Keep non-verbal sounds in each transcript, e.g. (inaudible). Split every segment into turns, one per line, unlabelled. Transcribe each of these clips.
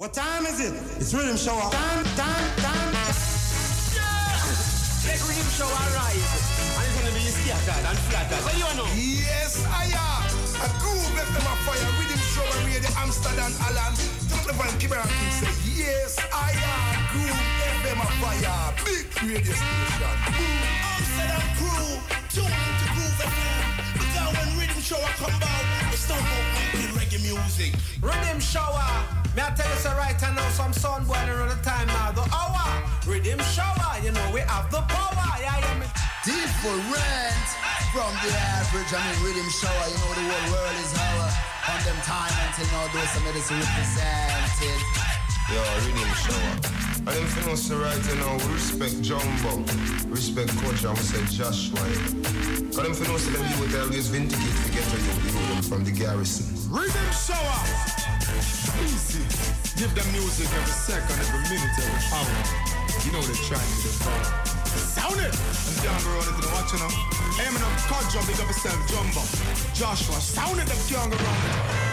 What time is it? It's rhythm show. Time, time, time.
Yeah! Let rhythm show arise. And it's gonna be scattered and flattered. What do you know?
Yes, I am. A groove left them a fire. Rhythm show and radio Amsterdam Alan. Don't the van Kibera King say, Yes, I am. Groove FM a fire. Big radio station. Boom.
Amsterdam crew. Tune into Groove FM. Because when rhythm show I come out, it's not about reggae music.
Rhythm shower. Me I tell you so right I know some sun boy around the time now. The hour. Rhythm shower. You know we have the power. Yeah, yeah. Me.
Different from the average. I mean, rhythm shower. You know the whole world is our on them time until now. Those some medicine represented.
Yo, rhythm shower. I them feel so right you know, we respect Jumbo, respect Coach, and we say Joshua. Cause them feel so them you would always vindicate to get to you, the them from the garrison.
Rhythm shower. Easy. Give them music every second, every minute, every hour. You know they're trying to the Sound it! I'm down the road into the watch now. Aiming up, Kodjo, big up yourself, Jumbo. Joshua, sound it, them young around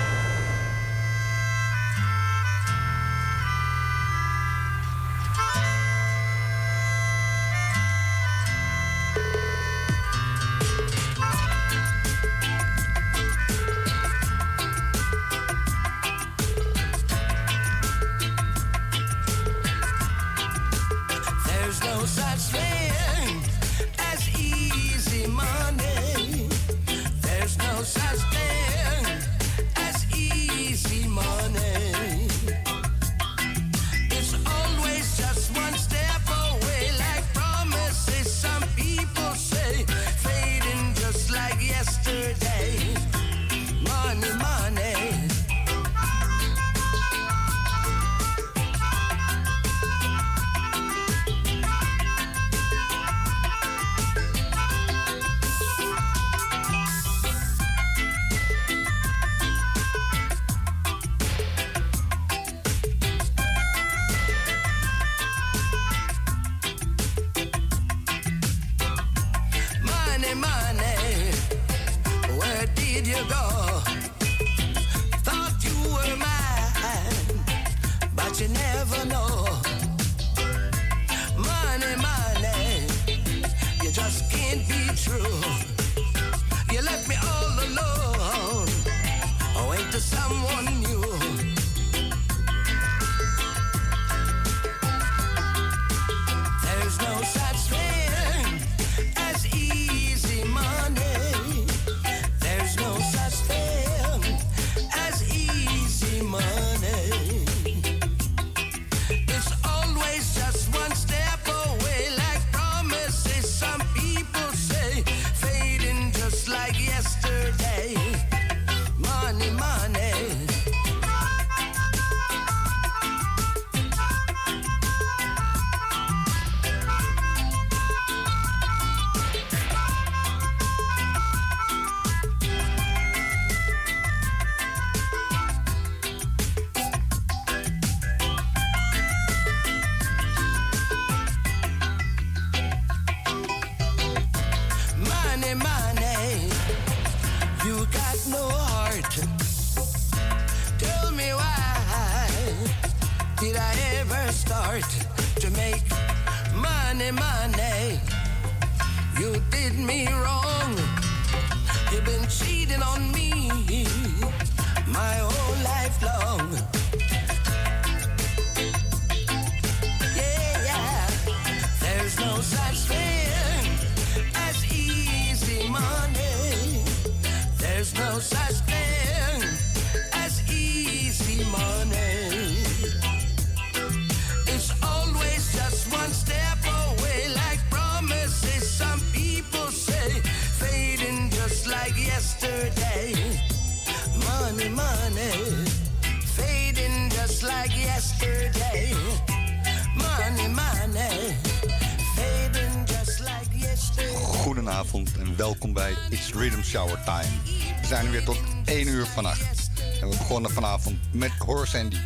Shower Time. We zijn er weer tot 1 uur vannacht. En we begonnen vanavond met Horace Andy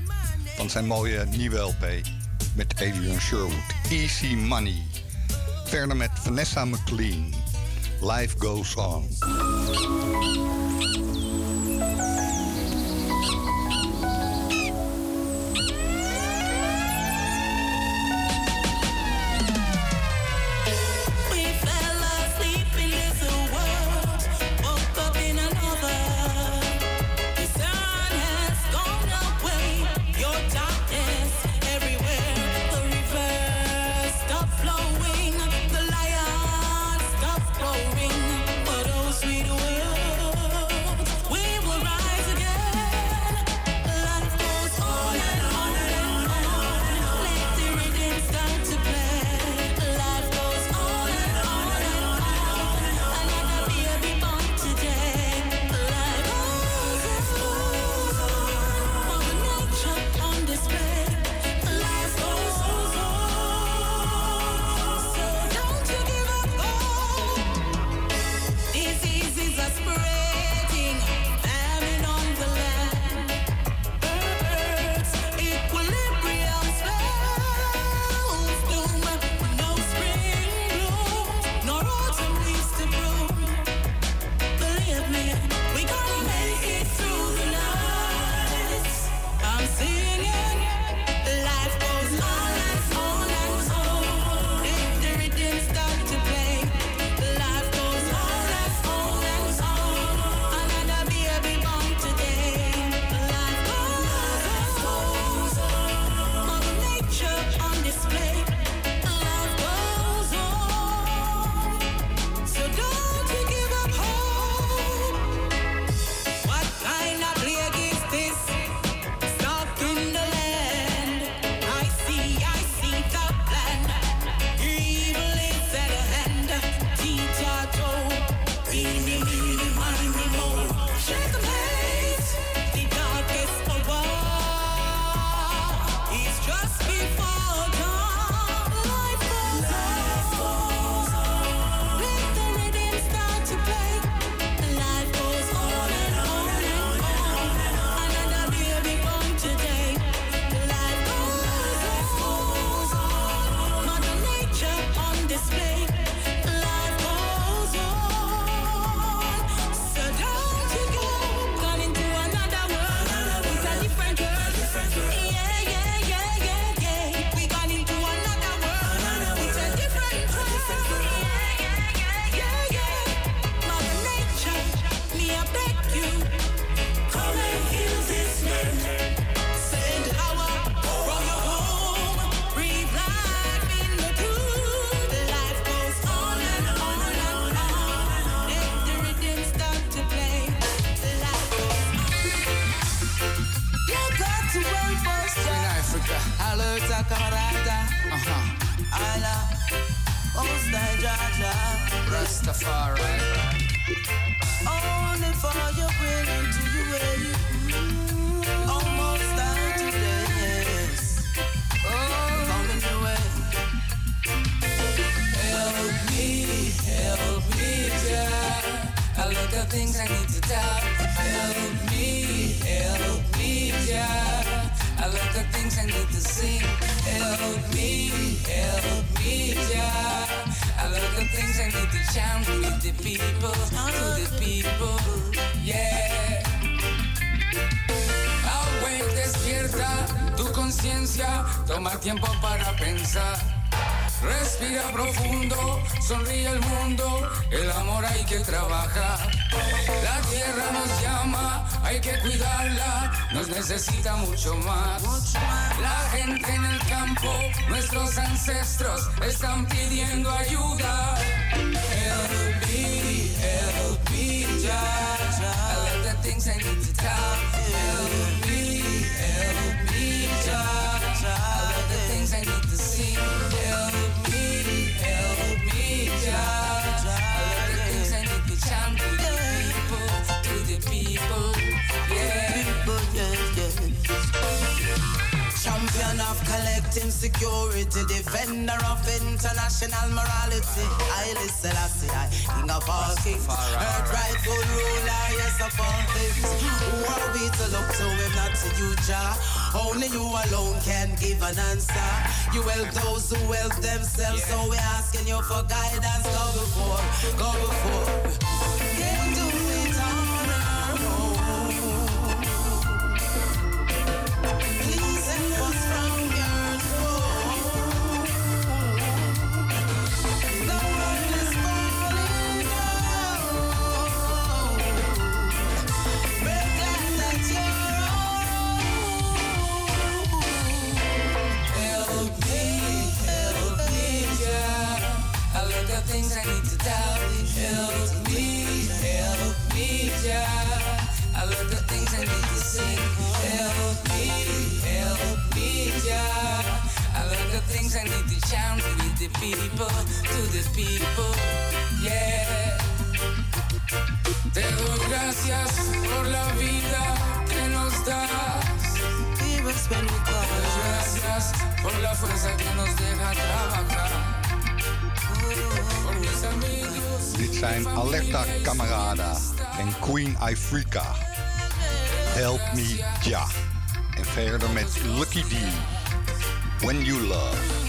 van zijn mooie nieuwe LP met Adrian Sherwood. Easy Money. Verder met Vanessa McLean. Life Goes On.
zijn Alerta Camarada en Queen Africa. Help Me Ja. En verder met Lucky D. When You Love.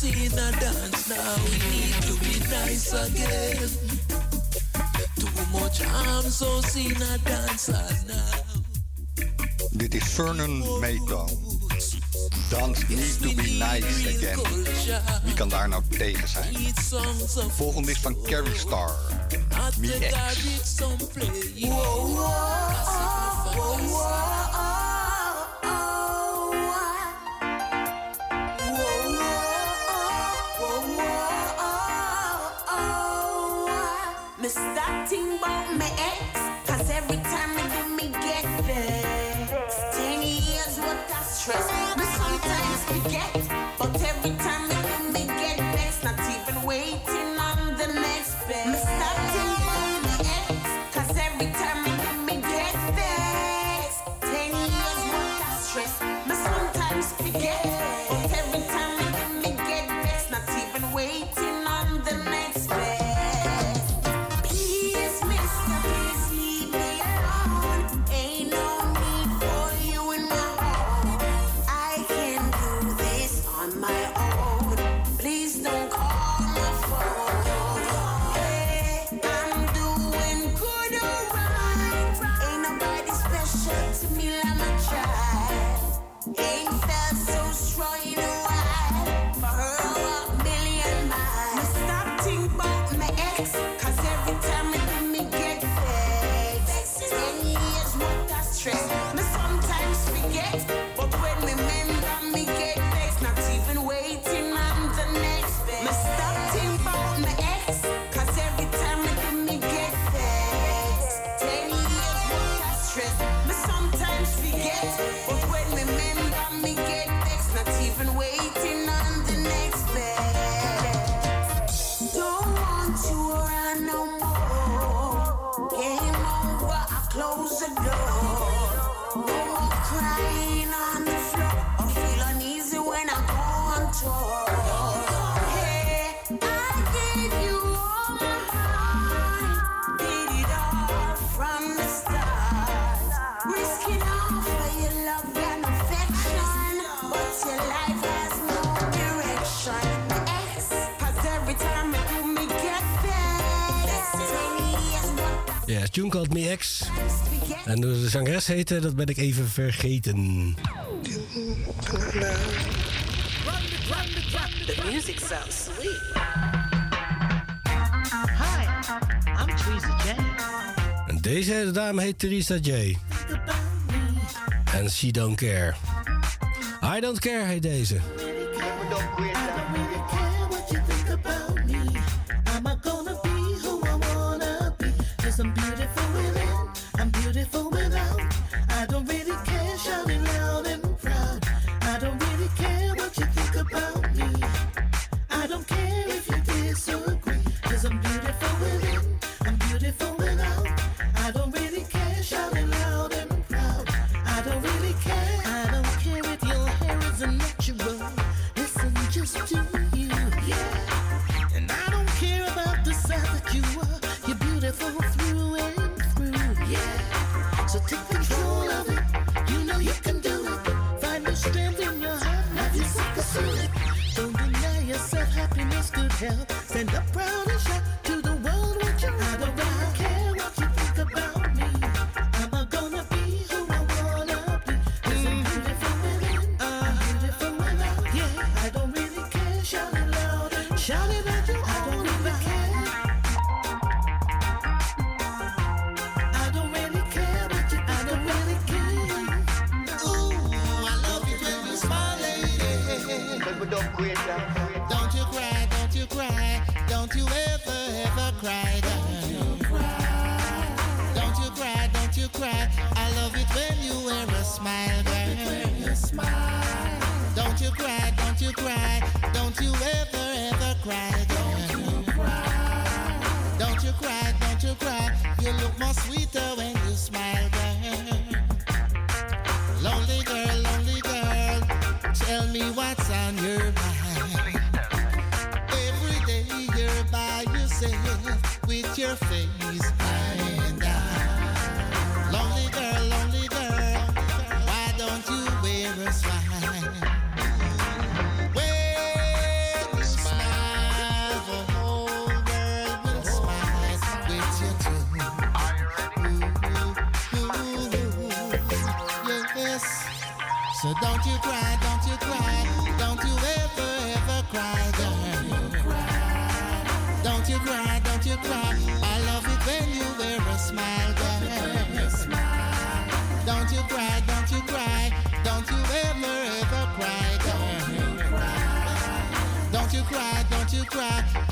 seen a
dance, now we need to be nice again. Too much harm, so see a dance now.
Dit is Vernon Maidong. Dance needs to Be Nice Again. Wie kan daar nou tegen zijn? Volgende is van Carrie Star. Me X.
zangeres heette, dat ben ik even vergeten.
The music sounds sweet. Hi, I'm Theresa J.
En deze dame heet Theresa J. And She Don't Care. I Don't Care heet deze.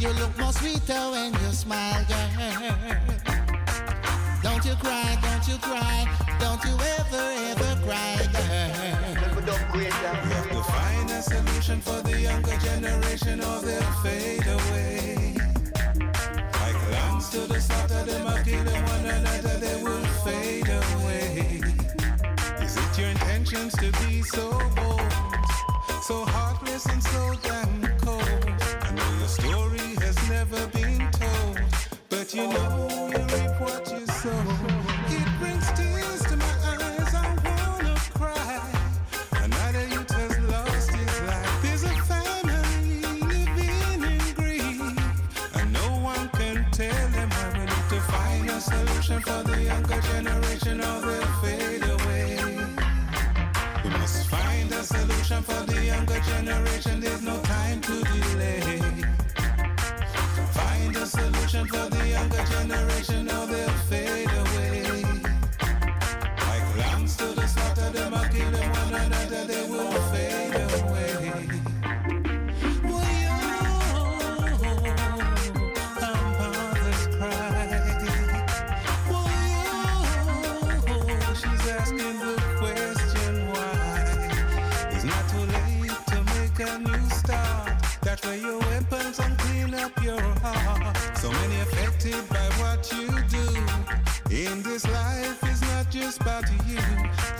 You look more sweeter when you smile, girl. Don't you cry, don't you cry, don't you ever, ever cry, girl.
We have to find a solution for the younger generation or they'll fade away. Like lungs to the slaughter, they might kill one another, they will fade away. Is it your intentions to be so bold, so heartless and so damn you know. your heart. So many affected by what you do. In this life, it's not just about you.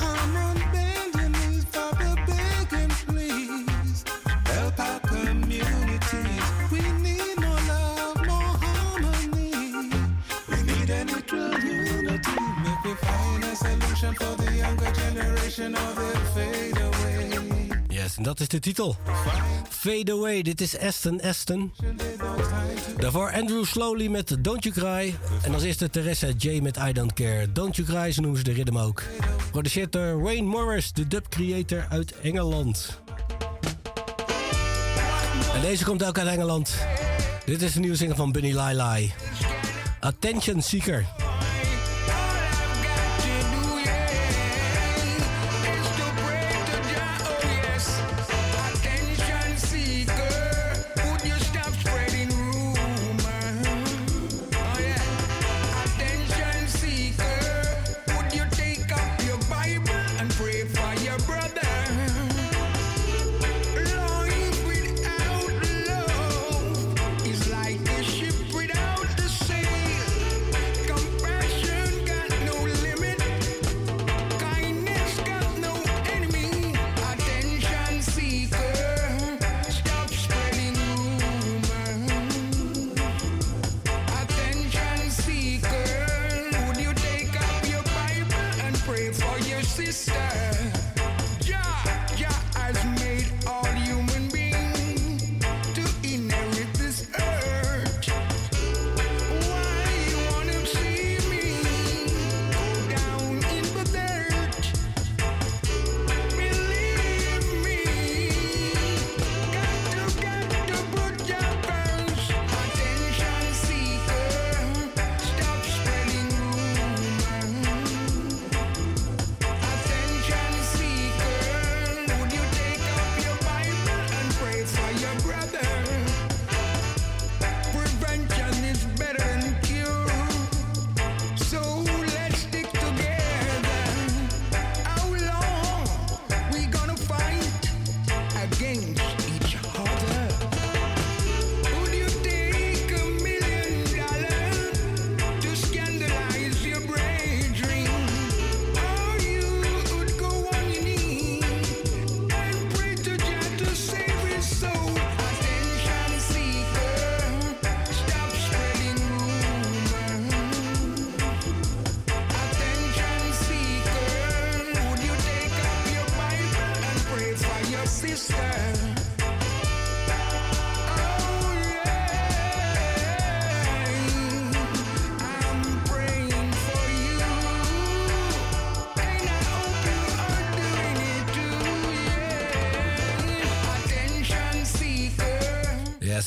I'm on bending knees, Papa, begging please. Help our communities. We need more love, more harmony. We need an equal unity. We find a solution for the younger generation or they'll fade away.
Yes. Fade Away, is Aston Aston. Daarvoor Andrew Slowly met Don't You Cry. En als eerste Teresa J met I Don't Care. Don't You Cry, ze noemen ze de ritme ook. Produceert door Wayne Morris, de dub creator uit Engeland. En deze komt ook uit Engeland. Dit is de nieuwe single van Bunny Lai Lai. Attention Seeker.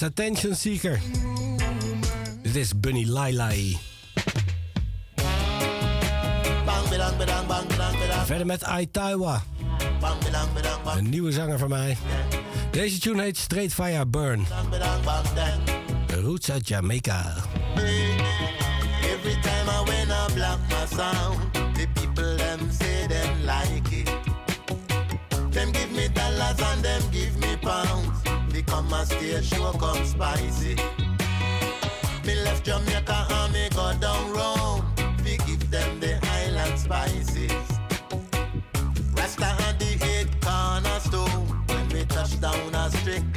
Attention Seeker. Dit is Bunny
Lailai.
Verder met Aitaiwa. Een nieuwe zanger van mij. Deze tune heet Straight Fire Burn. Roots uit Jamaica.
Every time I when I block my sound, the people them say them like it. Them give me dollars and them give me pounds. my stage show come spicy. Me left Jamaica and me go down Rome. We give them the island spices. Rasta had the eight cornerstone. When we touch down a street.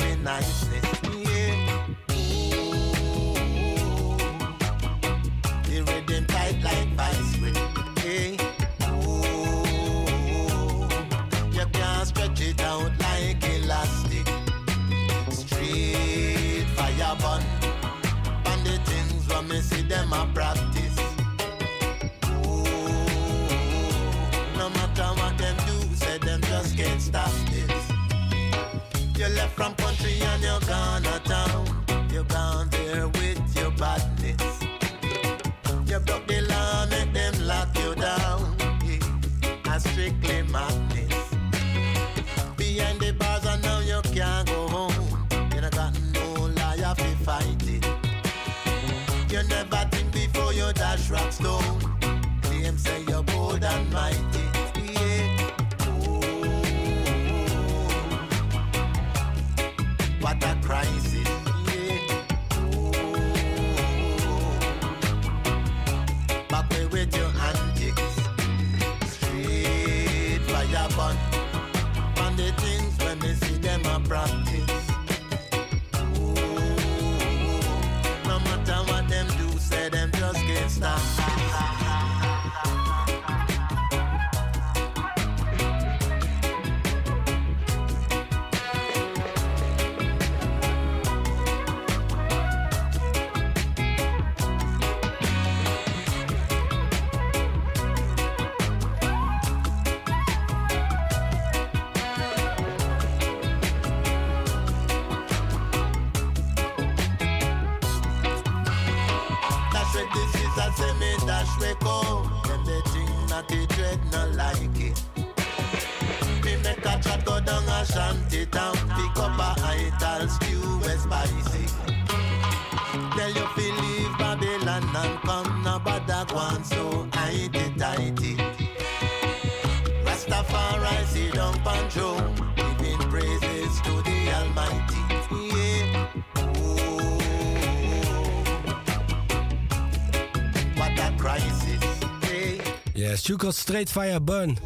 Straight
via Bun.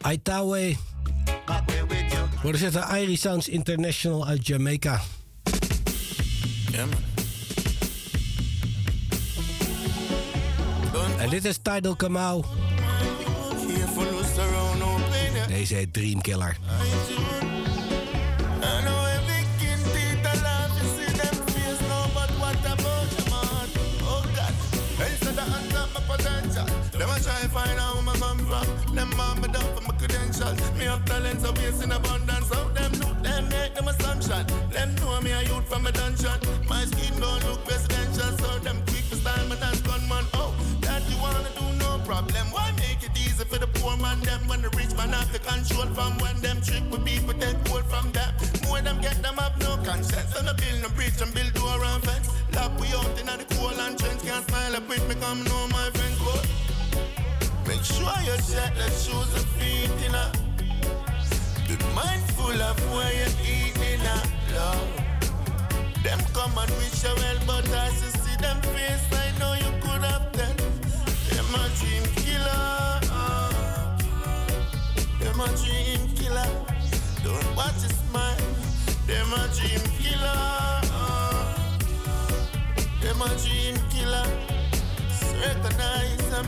Aitawe. Worden zitten Irie Sounds International uit Jamaica. En dit is Tidal Kamau. Deze heet Dreamkiller.
I assumption. Them know me a youth from a dungeon. My skin don't look presidential, so them quick to style me dance gunman. Oh, that you wanna do no problem. Why make it easy for the poor man? Them when the rich man have to control from when them trick with people take hold from them. More them get them have no conscience. So I build no bridge and build door and fence. Lock we out in the cold and trench. Can't smile up with me, come know my friends. But make sure you check the shoes and feet in a. Be mindful of where you eat Love. Them come and wish you well, but as see them face, I know you could have dream killer. Dream killer. Don't watch dream killer. Dream killer. Recognize them.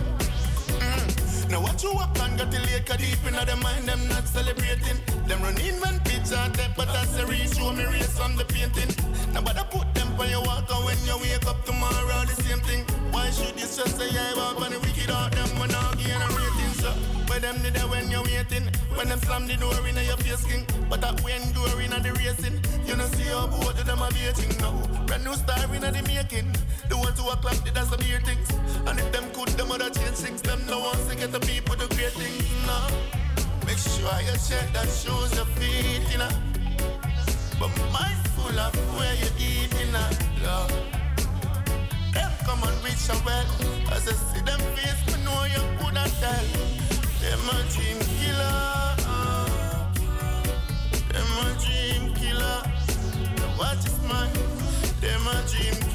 Mm. Now what you got the lake deep mind, them not celebrating. Them run in when picture dead, but that's the real show me race from the painting. Now but I put them on your walk when you wake up tomorrow, the same thing. Why should you just say I walk on the wicked out them when I gain a rating so Where them did when you're waiting? When them slam the door in your face king. But that when door in the racing You know see how both of them are waiting now. Brand new star in the making. The ones who are clapped did some weird things. And if them could them other change things Them no ones to get the people to great things now Make sure you check that shoes your feet in you know? But mindful of where you eat in a love them come and reach a well. As I see them face, me know you coulda tell. Them a dream killer. Uh. Them a dream killer. Now watch his mind. Them a dream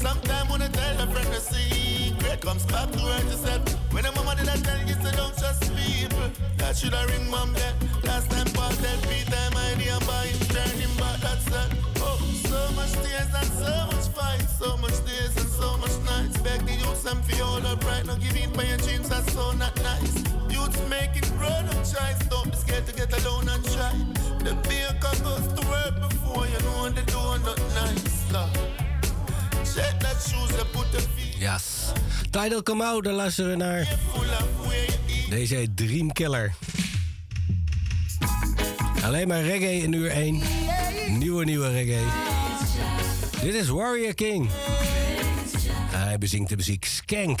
Sometimes when I tell a friend a secret, comes back to hurt yourself. When a mama did I tell you, say don't trust people. That should I ring mom then. Last time Paul tell Peter my idea by him, turn him back, that's that. Oh, so much tears and so much fight, so much days and so much nights. Beg the youths and feel all upright, no give in by your dreams, that's so not nice. Youths making grown up choice, don't be scared to get alone and try. The
Yes. Tidal Kamau, daar luisteren we naar. Deze heet Dreamkiller. Alleen maar reggae in uur 1. Nieuwe, nieuwe reggae. Dit is Warrior King. Hij bezingt de muziek Skank.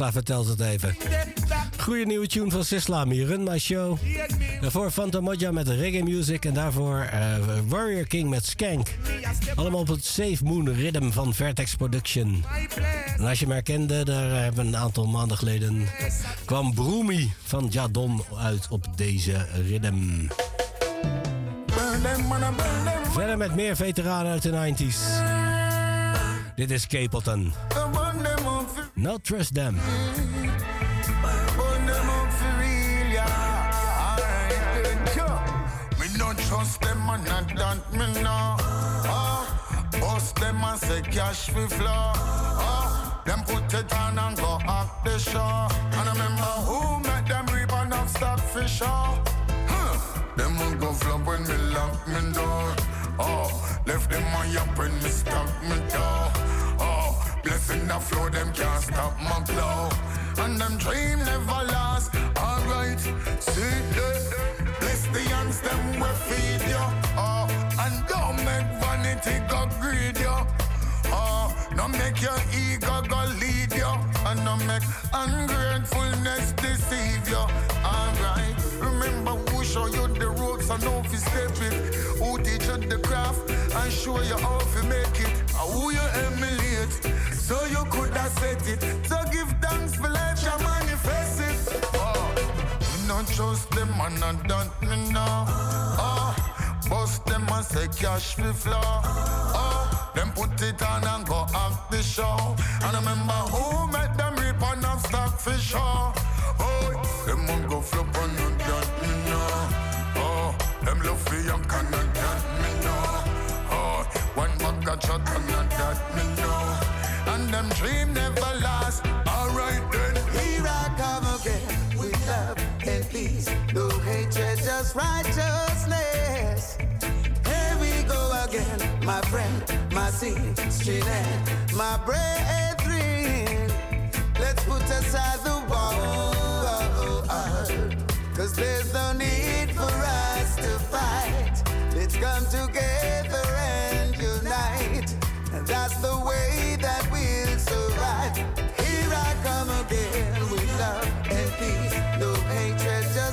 Sisla vertelt het even. Goeie nieuwe tune van Sisla, Me Run My Show. Daarvoor Phantom Moja met reggae music. En daarvoor eh, Warrior King met Skank. Allemaal op het Safe Moon Rhythm van Vertex Production. En als je me herkende, daar hebben een aantal maanden geleden... kwam Broomy van Jadon uit op deze rhythm. Verder met meer veteranen uit de 90s. Dit is Capleton. No Trust Them.
Not trust them and not that me know. Oh, ah, bust them and say cash fi flow. Oh, them put it on and go act the show. And I remember who make them reap enough stock for sure. Huh. Them will go flop when me lock me door. Oh, left them on up when me stop me door. Blessing the flow, them can't stop my flow. And them dream never last. Alright, see that. Bless the hands, them will feed you. Oh, ah, and don't make vanity go greed you. Oh, no make your ego go lead you. And no make ungratefulness deceive you. Alright, remember who show you the ropes and how to step it. Who teach you the craft and show you how to make it. And who you emulate, so you could have said it. So give thanks for life, you manifest it. Oh, not trust them and not that me know. Oh, bust them and say cash fi flow. Oh, them put it on and go act the show. And remember who make them rip on of stock for sure. Oh, them won't go flop on you that me know. Oh, them love for young can not that me know. Oh, one bag of shot and not that me know. And them dream never last. Alright then.
We rock come again with love and peace.
no hatred, just righteousness. Here we go again, my friend, my sister, my brethren. Let's put aside the war. Cause there's no need for us to fight. Let's come together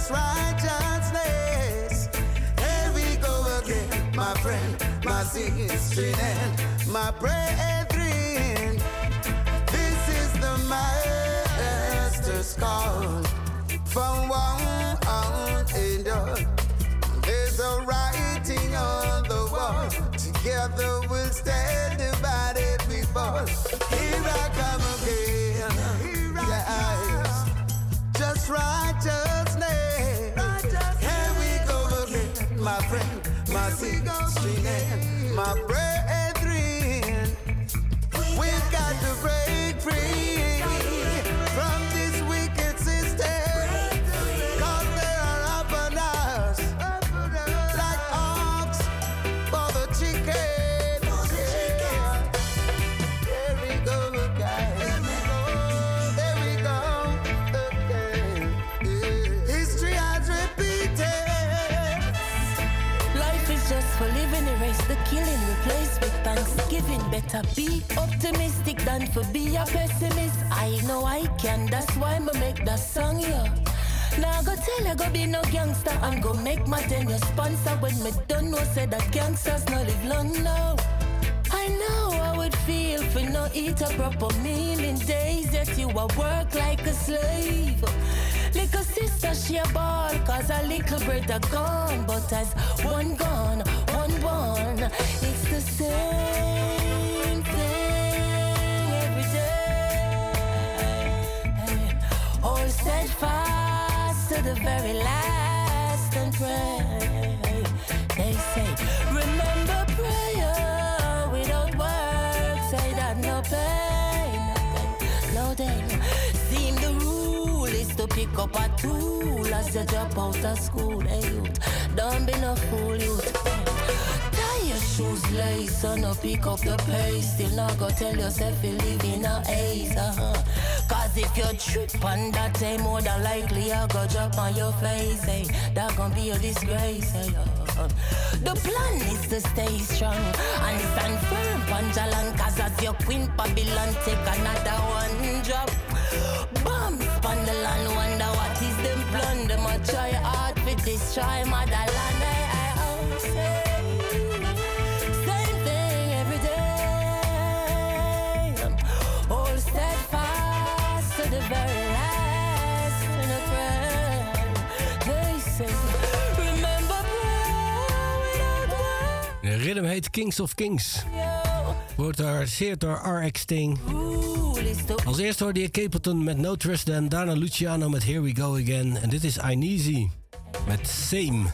just righteousness. Here we go again, my friend, my sister, and my brethren. This is the master's call from one and all. There's a writing on the wall. Together we'll stand divided we fall. Here I come again. Here
I Yes. Just righteousness. it. My breath. Better be optimistic than for be a pessimist. I know I can, that's why I make that song, yeah. Now go tell you go be no gangster and go make my ten your sponsor when me don't know say that gangsters no live long now. I know I would feel for no eat a proper meal in days that you a work like a slave. Little sister, she a ball, cause a little brother gone. But as one gone, one born, it's the same All steadfast to the very last and pray. They say, remember prayer without work, say that no pain, no pain. Seem the rule is to pick up a tool as you drop out of school. Hey, youth, don't be no fool, youth. Shoes lace and no pick up the pace. Still not go tell yourself you live in a haze. Uh-huh. Cause if you trip on that day, more than likely I go drop on your face. Hey, that gon' be a disgrace. Hey, uh, the plan is to stay strong and stand firm, Panjalan. Cause as your queen Babylon take another one drop. Bombs on the land, wonder what is them plan. Them a try hard to destroy motherland.
Rhythm heet Kings of Kings. Wordt gearresteerd door RX Sting. Als eerste hoorde je Capleton met No Trust en daarna Luciano met Here We Go Again. En dit is Ineasy met Same.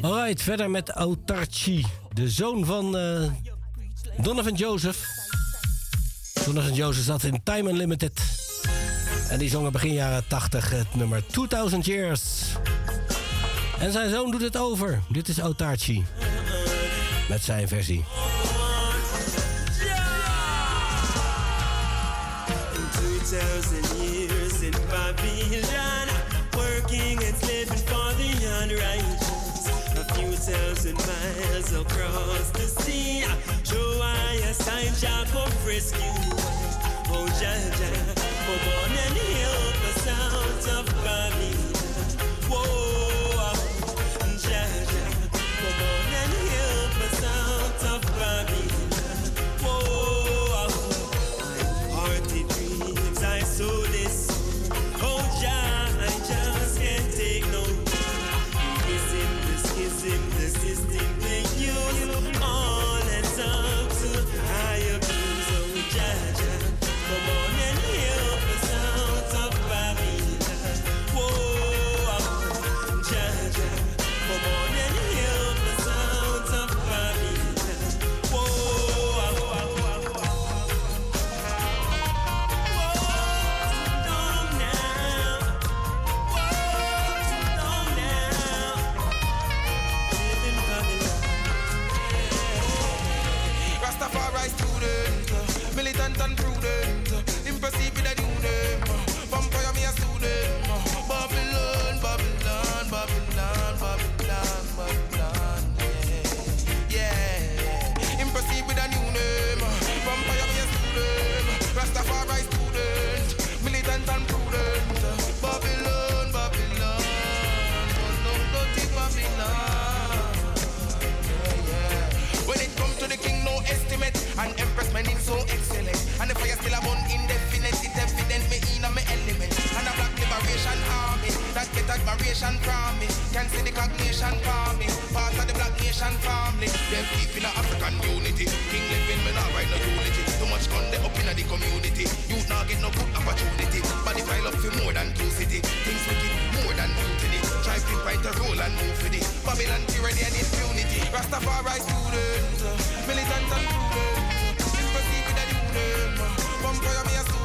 Alright, verder met Autarchi, de zoon van eh, Donovan Joseph. Donovan Joseph zat in Time Unlimited. En die zongen begin jaren 80 het nummer 2000 Years. En zijn zoon doet het over. Dit is Autarchi. Met zijn versie.
2,000 years in Babylon, working and slaving for the unrighteous. A few thousand miles across the sea, show I a sign Jacob rescue. Oh, Jaja, for born and help us out of Babylon.
Admiration from me. Can see the cognition from me. Part of the black nation family. Them deep in the African unity. King living, me not right no unity. Too much gun they up in the community. Youth not get no good opportunity. Body pile up for more than two city. Things wicked, more than mutiny. Try to fight the role and move for the Babylon tyranny and impunity. Rastafari students, uh, militants and students. Let's with the new name. Vampire me a.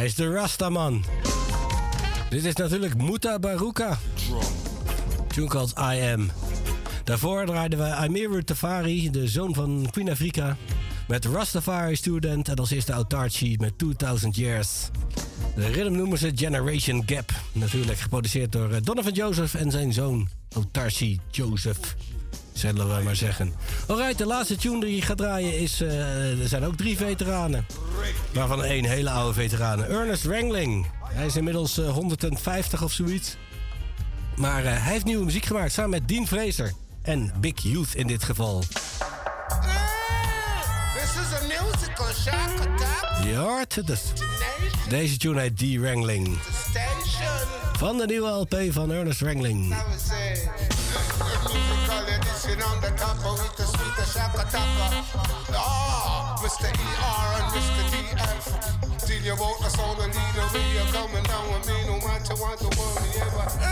hij is de Rastaman. Dit is natuurlijk Muta Baruka. Tune called I Am. Daarvoor draaiden we Amiru Tafari, de zoon van Queen Afrika. Met Rastafari Student en als eerste Autarchi met 2000 Years. De rhythm noemen ze Generation Gap. Natuurlijk geproduceerd door eh, Donovan Joseph en zijn zoon Autarchi Joseph. Zullen we maar zeggen. Alright, de laatste tune die ik ga draaien is... eh, er zijn ook drie veteranen. Waarvan één hele oude veteraan. Ernest Wrangling. Hij is inmiddels eh, 150 of zoiets. Maar eh, hij heeft nieuwe muziek gemaakt samen met Dean Fraser. En Big Youth in dit geval.
This is a musical.
Je hoort het. dus. Deze tune heet D. Wrangling. Van de nieuwe LP van Ernest Wrangling.
On the with the sweet attack. Ah, Mr. ER and Mr. Tell you about the sound and leader. We are coming down with me no matter what the world we ever.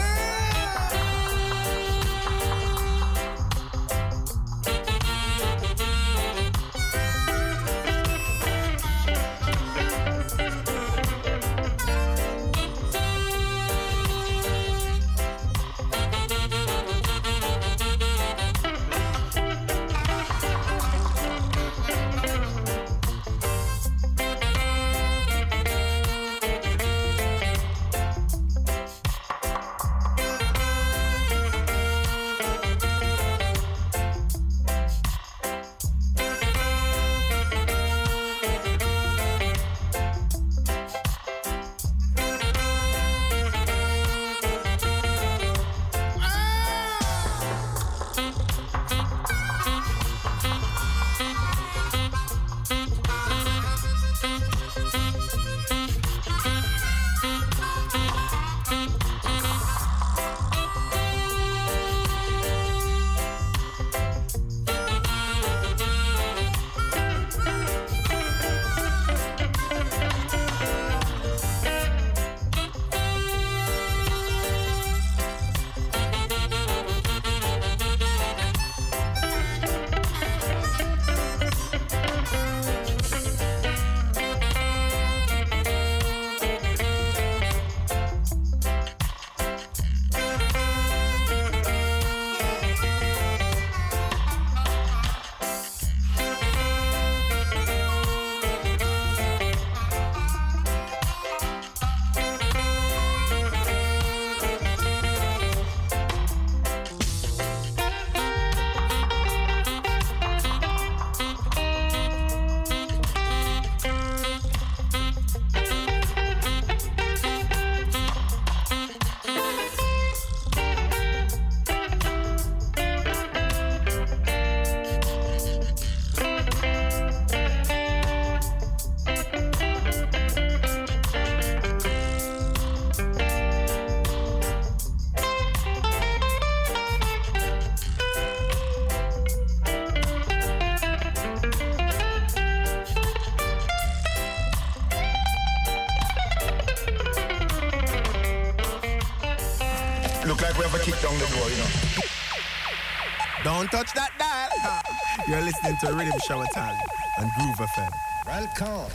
Don't touch that dial. (laughs) You're listening to Rhythm Shower Time on Groove FM.
Welcome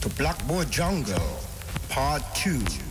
to Blackboard Jungle, Part 2.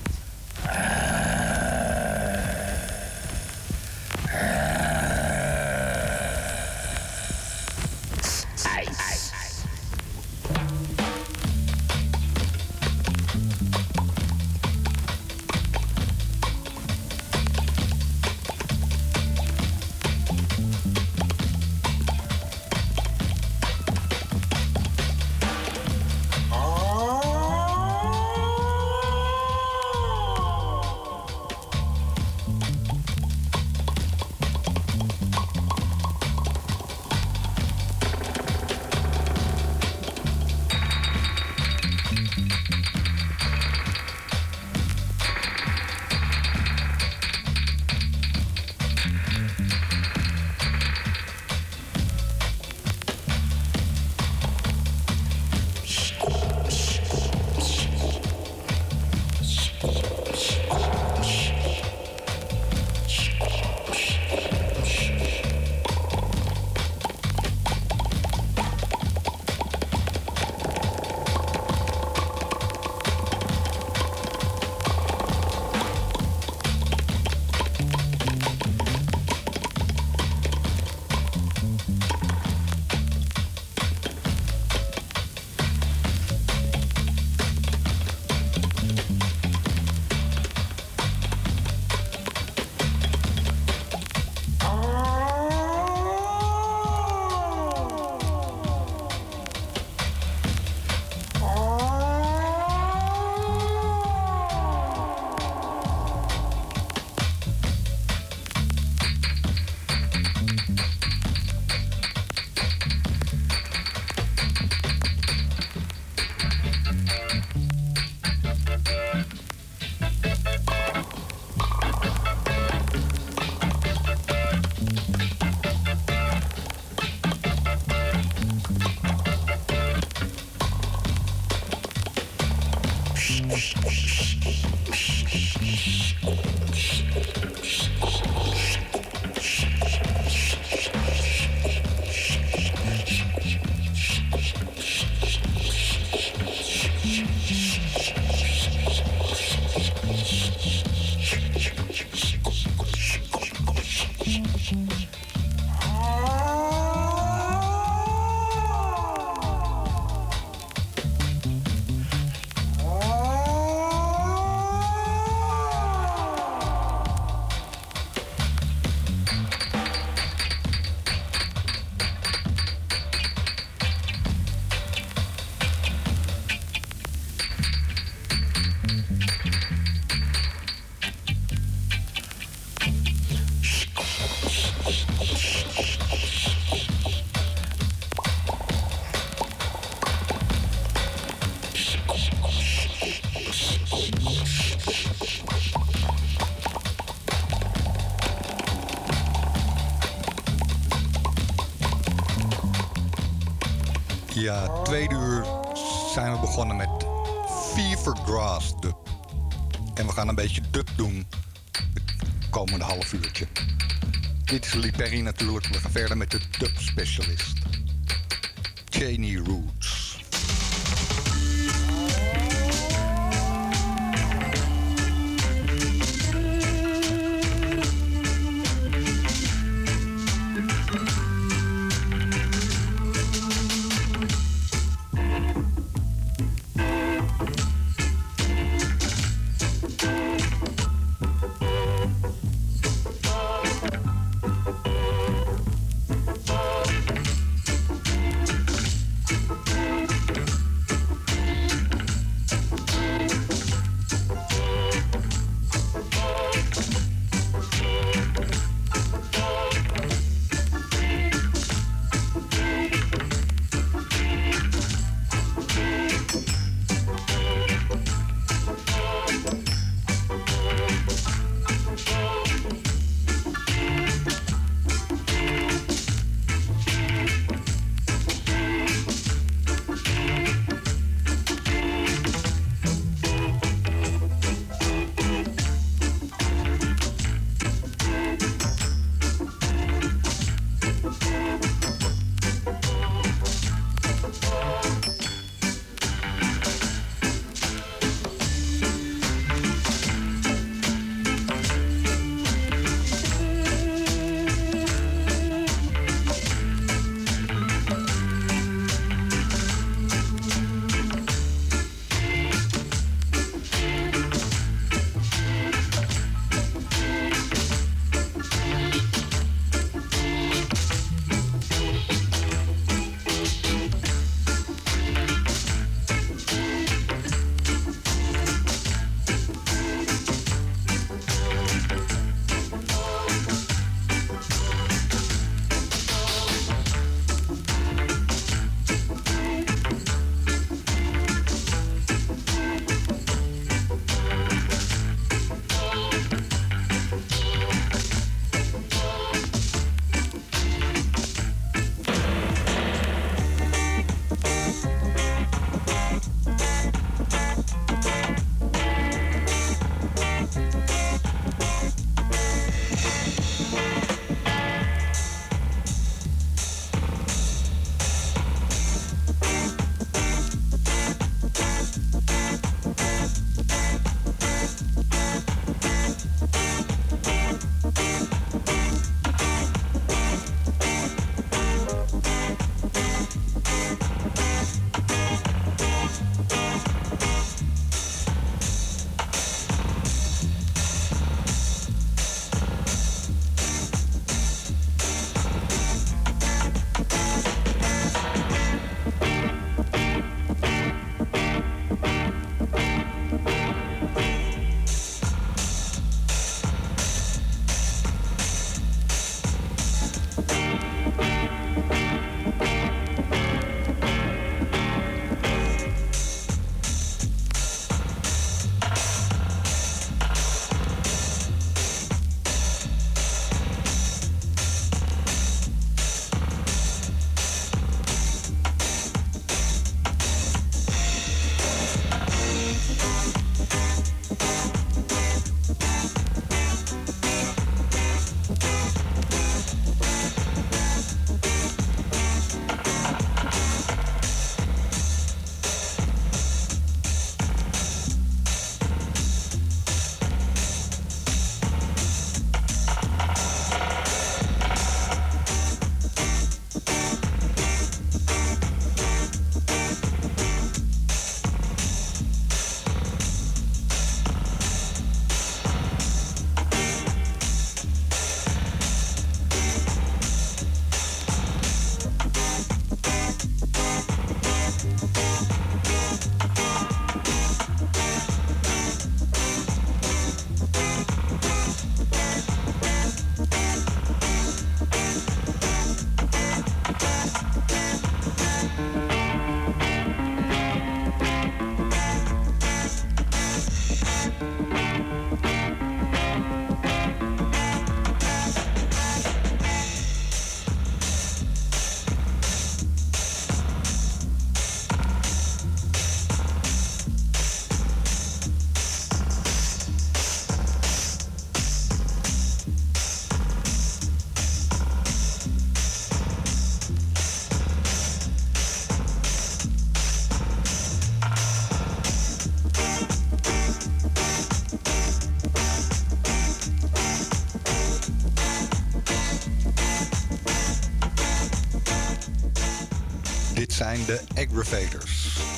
Tweede uur zijn we begonnen met Fevergrass dub. En we gaan een beetje dub doen het komende half uurtje. Dit is Lee natuurlijk. We gaan verder met de dub specialist. Cheney Roots.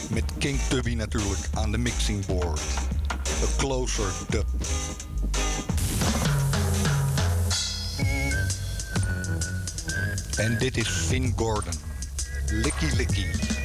Met King Tubby natuurlijk aan de mixing board. A Closer Dub. En dit is Finn Gordon. Licky Licky.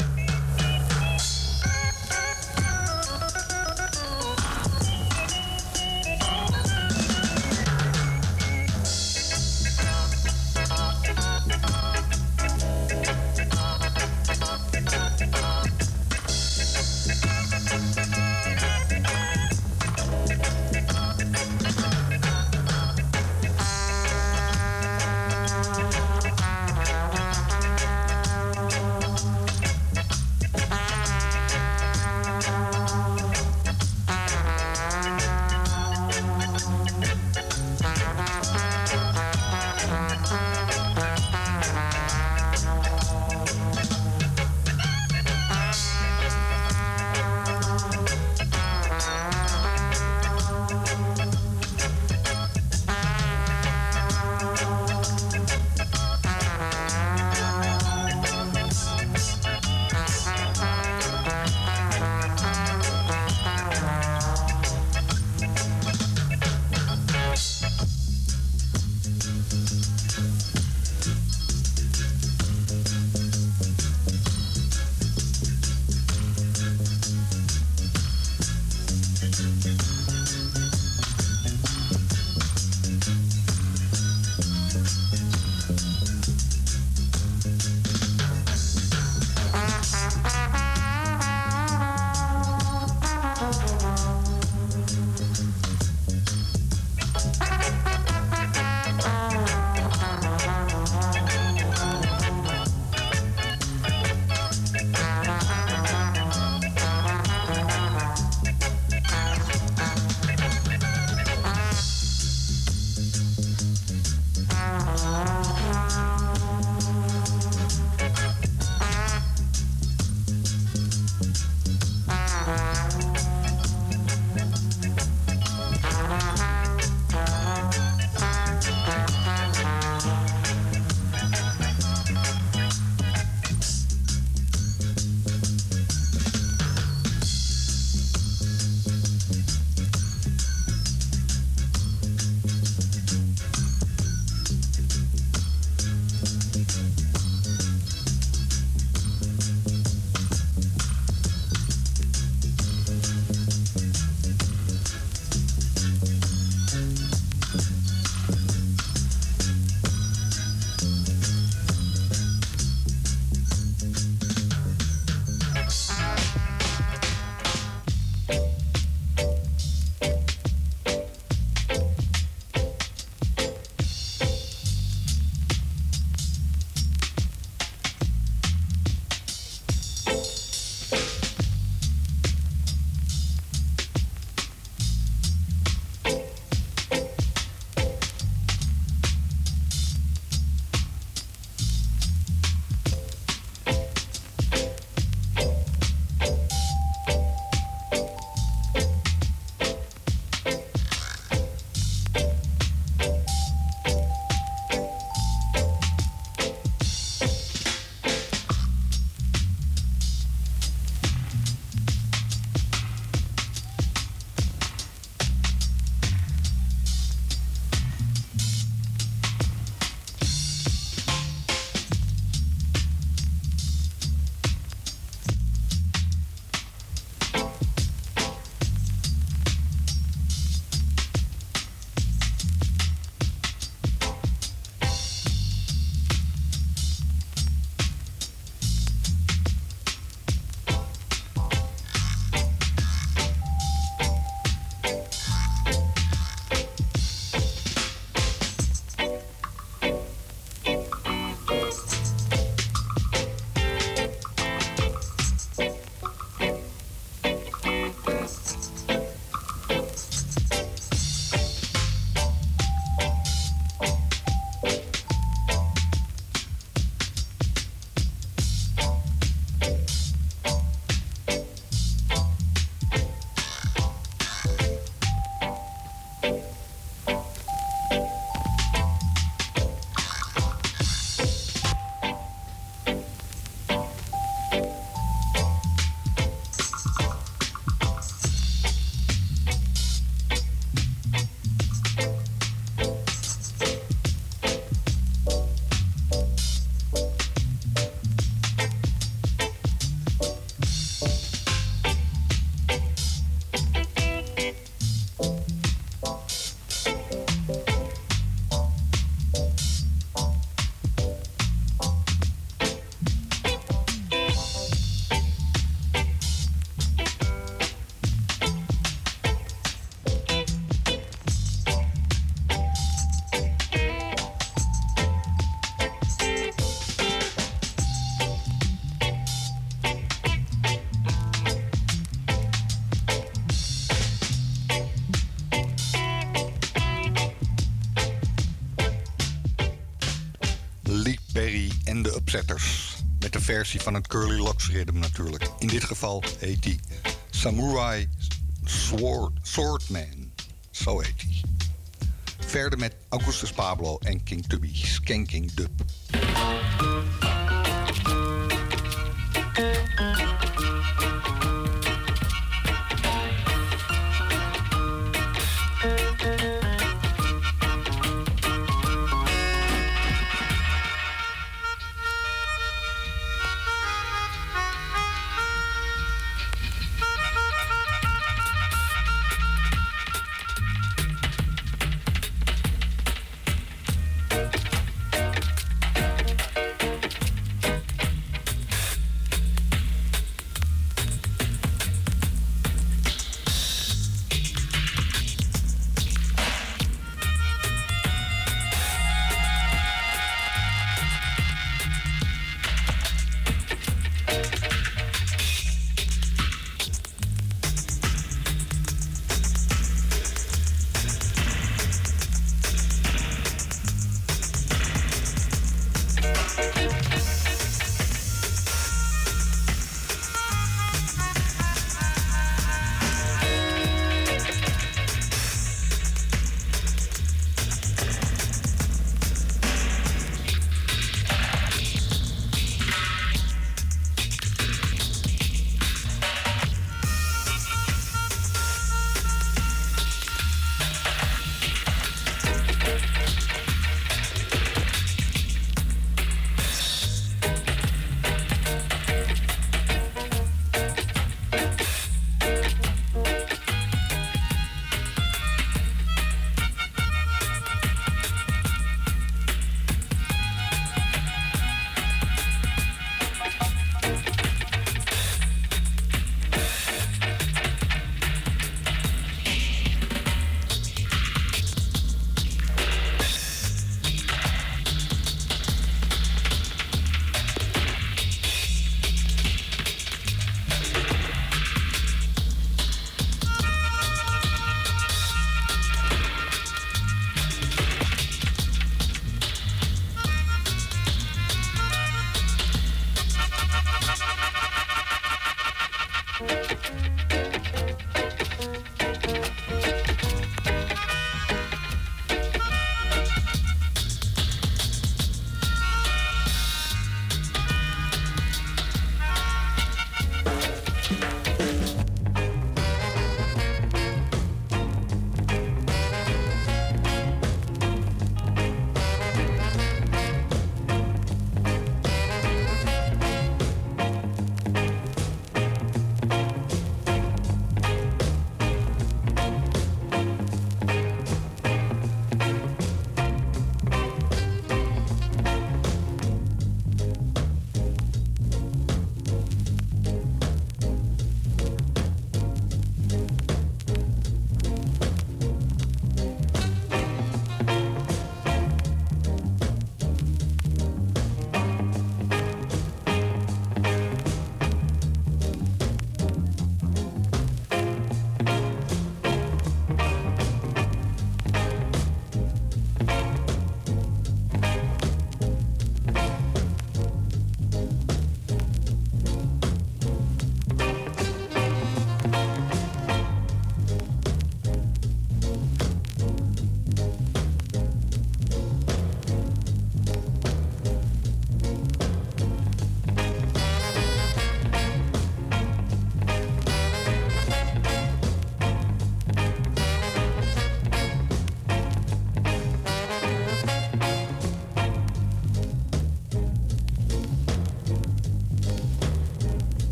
Versie van het Curly Locks ritme natuurlijk. In dit geval heet die Samurai Sword, Swordman. Zo heet hij. Verder met Augustus Pablo en King Tubby, Skanking Dub.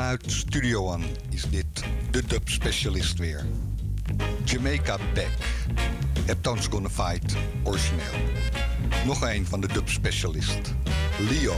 Vanuit Studio One is dit de dub specialist weer. Jamaica Beck. Heptones Gonna Fight, origineel. Nog een van de dub specialist. Leo.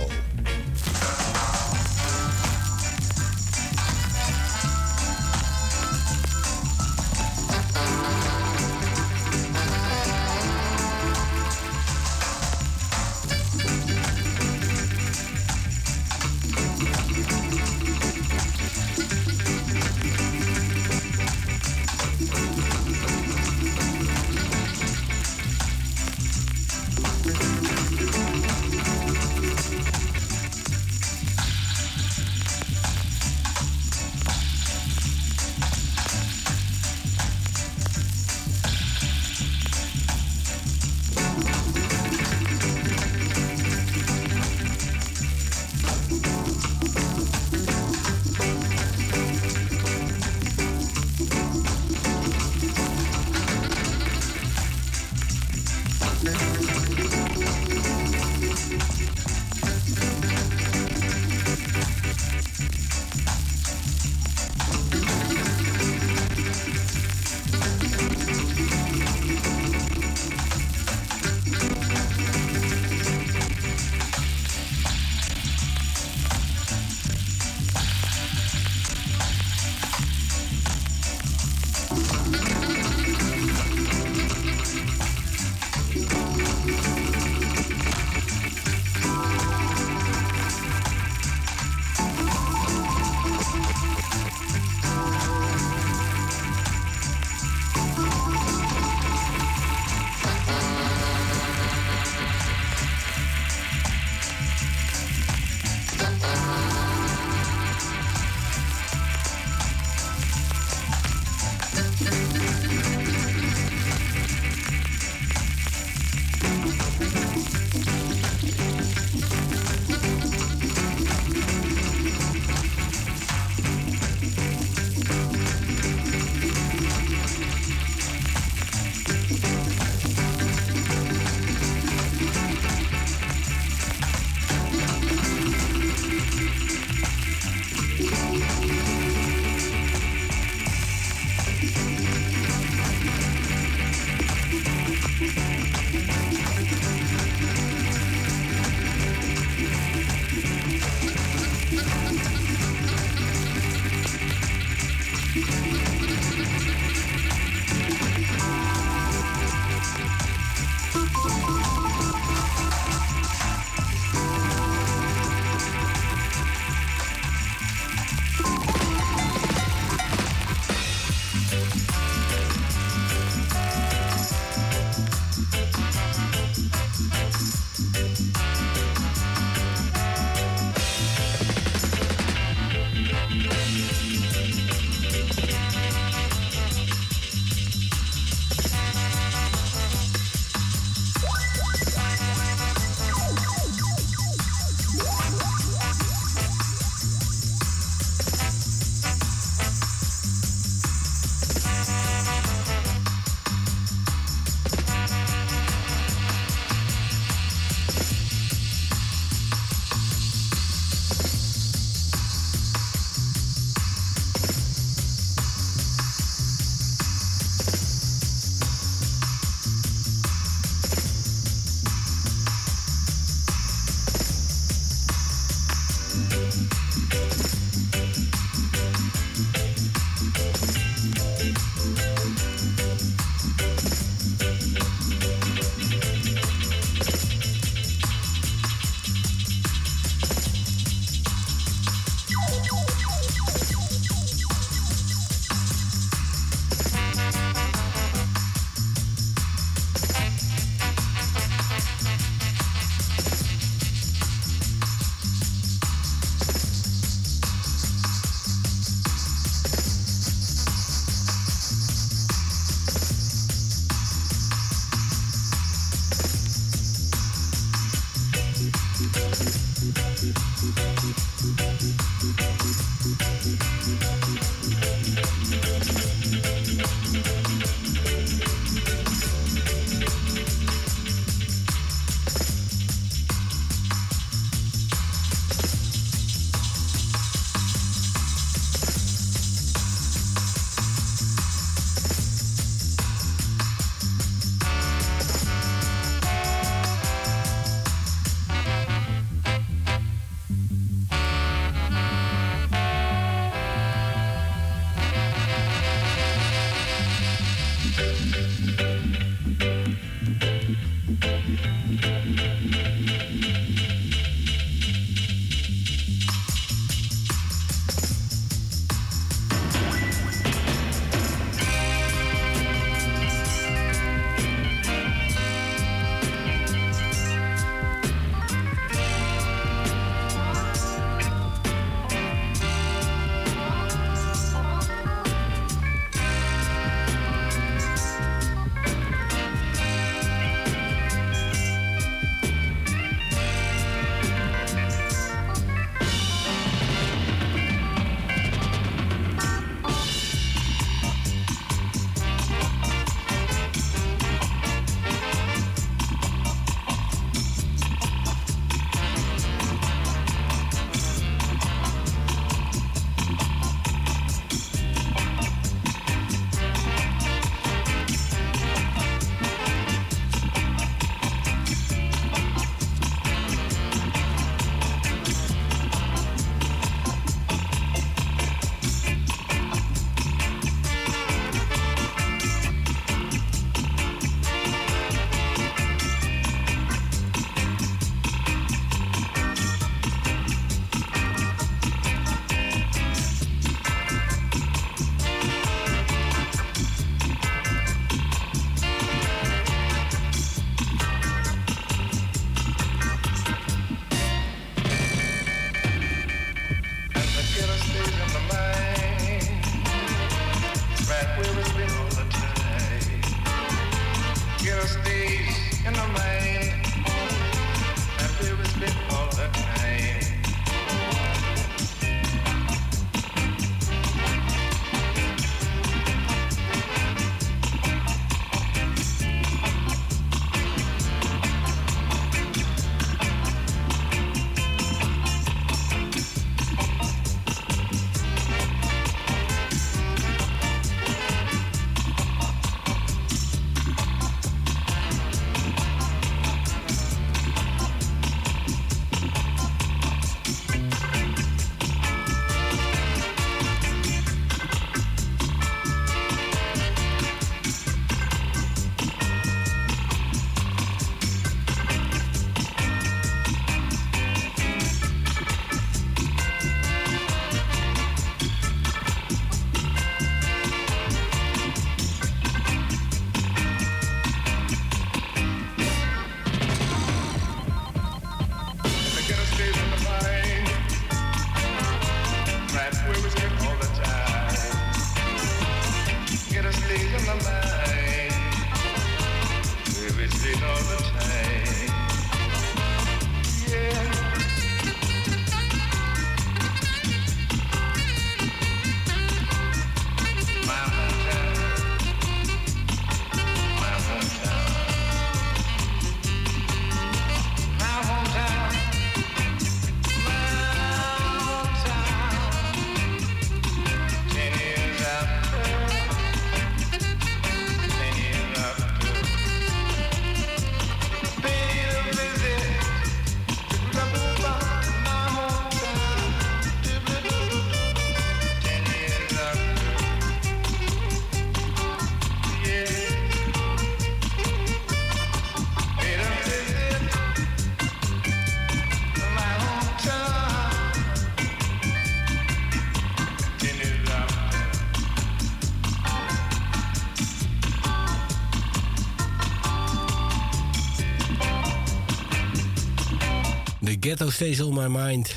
Ghetto Stays on My Mind.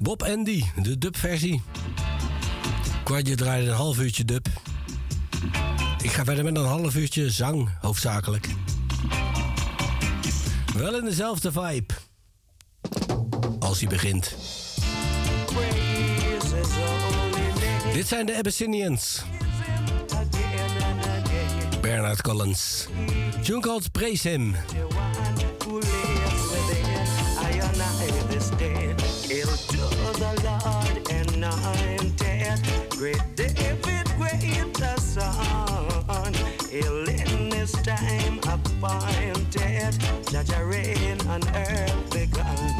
Bob Andy, de dubversie. Kwartje draaide een half uurtje dub. Ik ga verder met een half uurtje zang, hoofdzakelijk. Wel in dezelfde vibe. Als hij begint. Dit zijn de Abyssinians. Bernard Collins. Tune called Praise Him.
and earth be gone.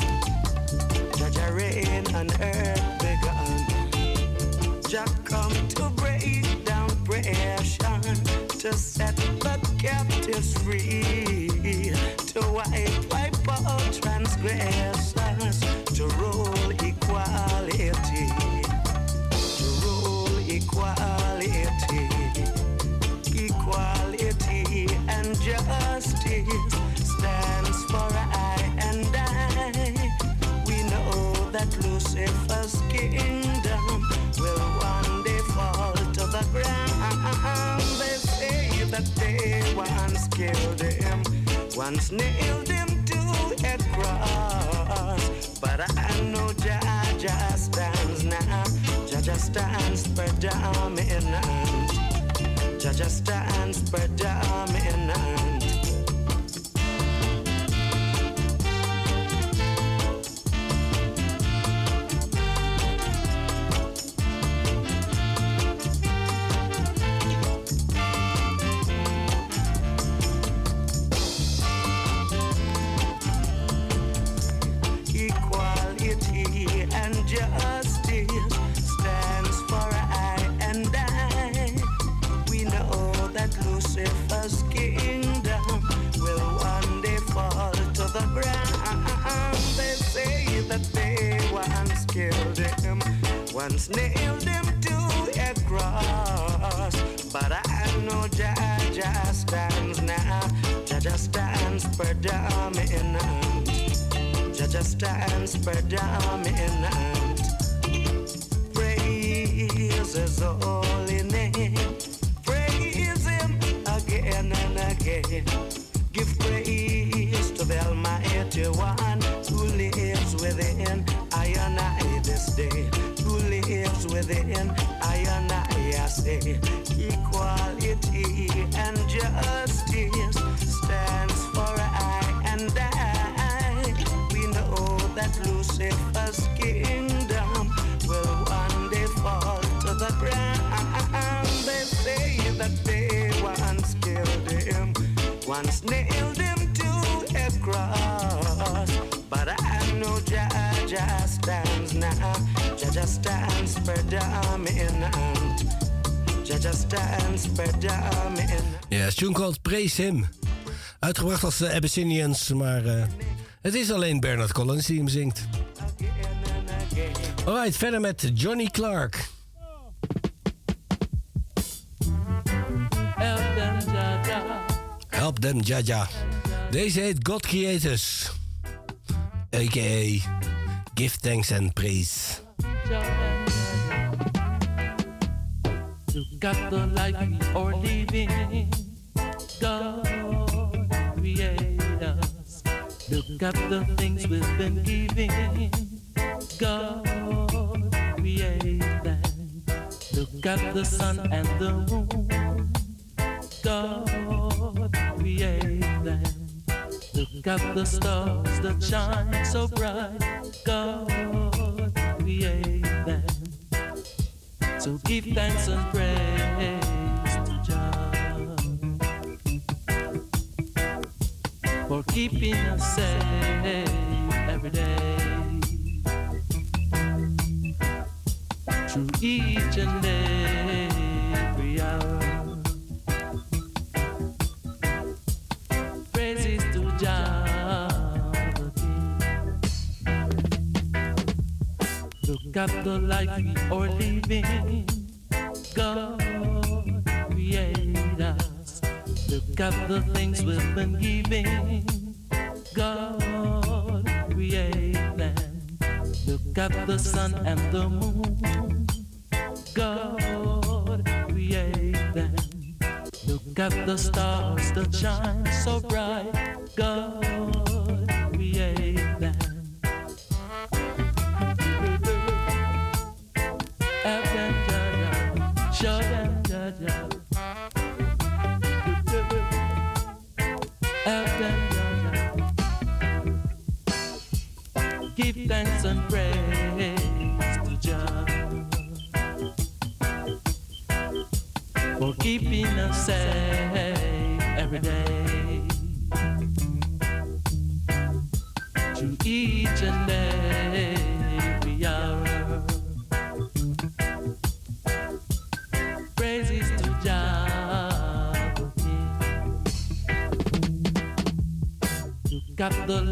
Jaja rain and earth begun. gone. Jack come to break down oppression, to set the captives free, to wipe wipe out transgression. They once killed him, once nailed him to a cross. But I know Jah stands now. Jah stands predominant. Jah stands predominant. Once nailed him to a cross. But I know Jah stands now. Jah stands predominant. Jah stands predominant. Praise His holy name. Praise Him again and again. Give praise within I and I, say. Equality and justice stands for I and I. We know that Lucifer's kingdom will one day fall to the ground. They say that they once killed him, once nailed Stands.
Ja, is tune called Praise Him. Uitgebracht als de Abyssinians, maar eh, het is alleen Bernard Collins die hem zingt. Alright, verder met Johnny Clark. Help them, Jaja. Deze heet God Creators. A.k.a. Give thanks and praise.
Look at the life are living. God created us. Look at the things we've been giving. God created them. Look at the sun and the moon. God created them. Look at the stars that shine so bright. God So give thanks and praise to for keeping us safe every day. Through each and every hour. At the life we are living. God created us. Look at the things we've been giving. God created them. Look at the sun and the moon. God created them. Look at the stars that shine so bright. God created Give thanks and praise to Jah for keeping us safe every day. To each and every hour. Praises to Jah. Look the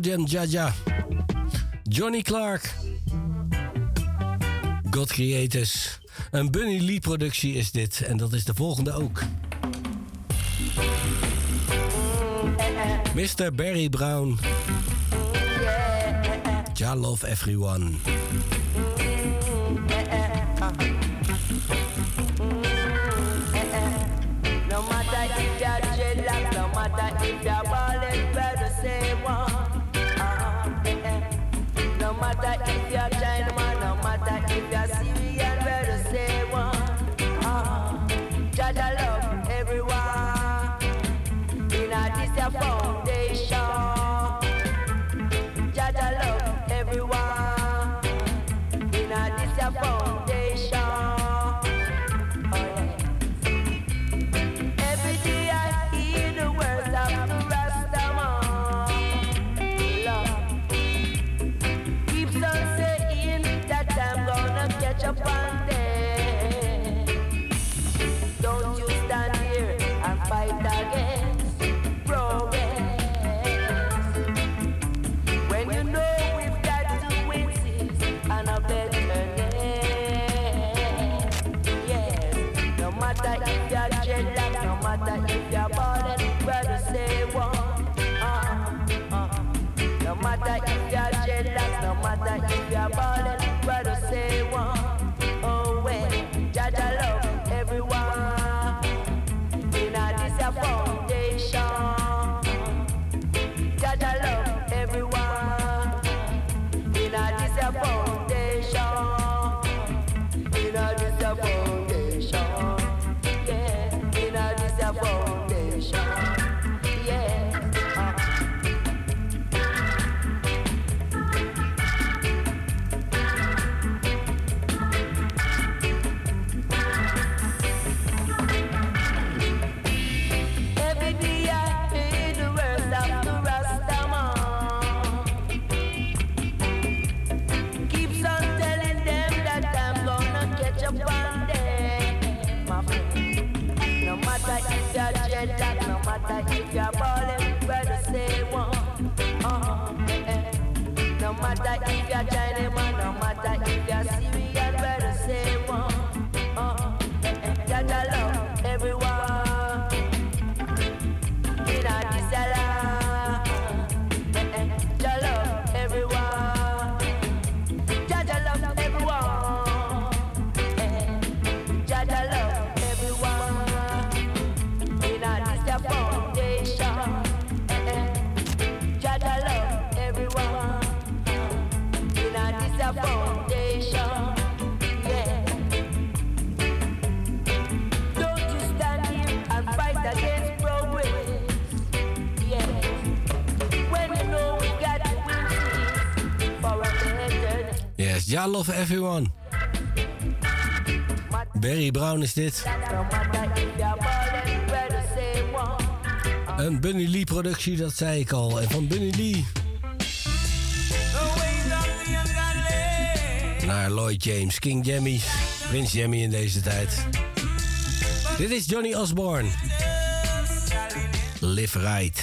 them
Jaja. Johnny Clark. God Creators. Een Bunny Lee productie is dit. En dat is de volgende ook. Mr. Barry Brown. Ja, love everyone.
Matter if you're Chinaman, no matter if you're Syrian, we're the same one. Uh-huh. Jaja love everyone. In a this like Yeah. I
love everyone.
Barry Brown is dit. Een Bunny Lee productie, dat zei ik al. En van Bunny Lee. Naar Lloyd James, King Jammy, Prince Jammy in deze tijd. Dit is Johnny Osborne. Live Right.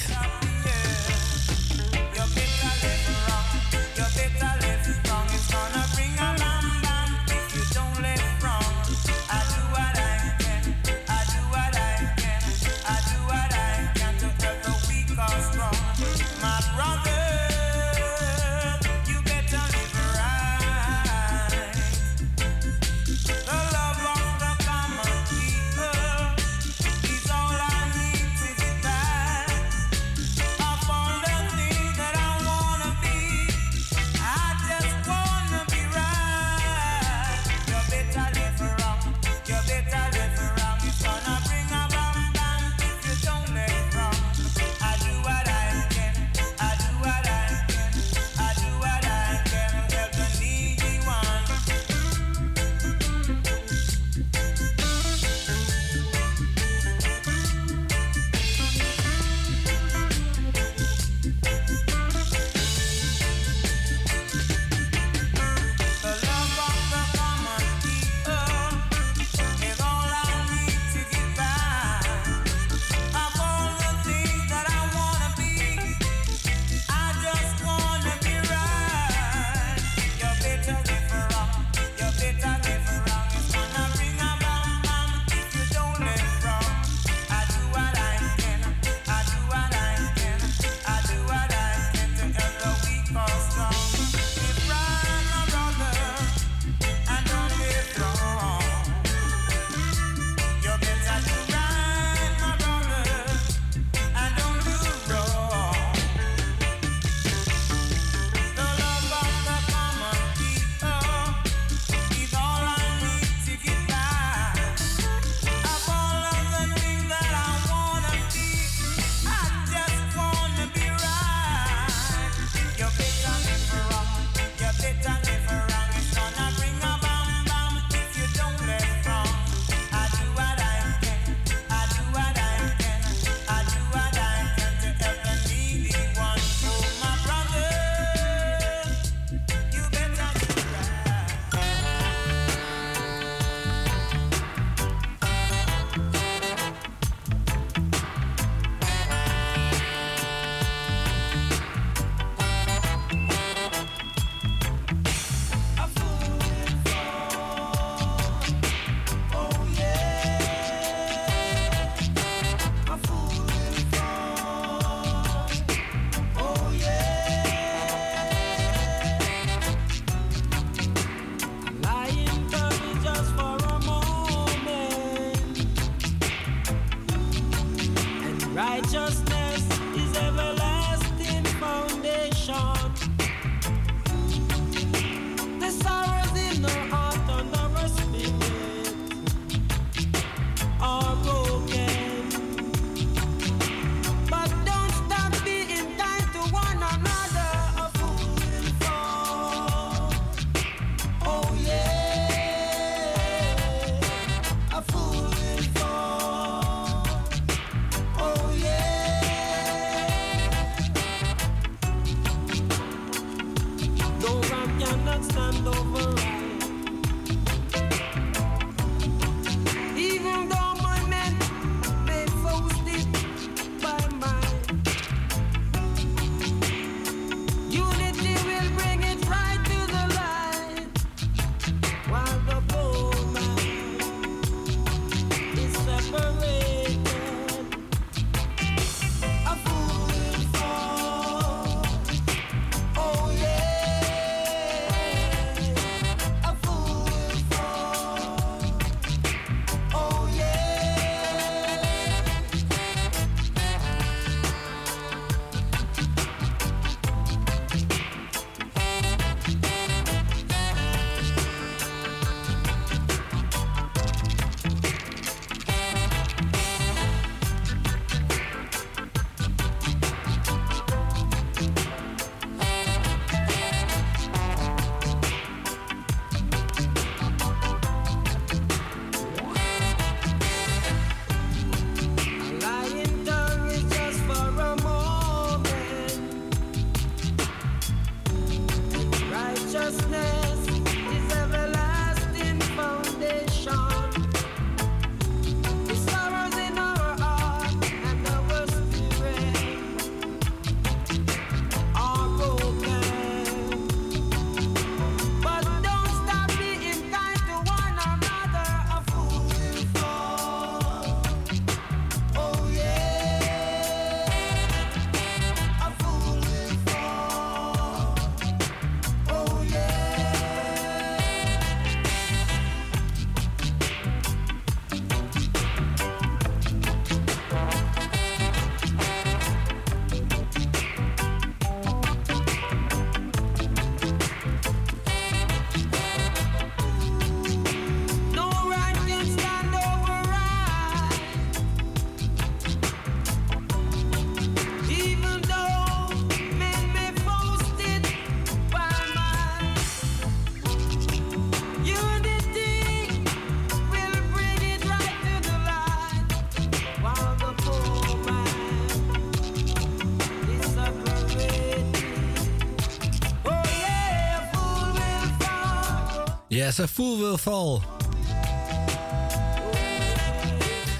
Yes, a fool will fall.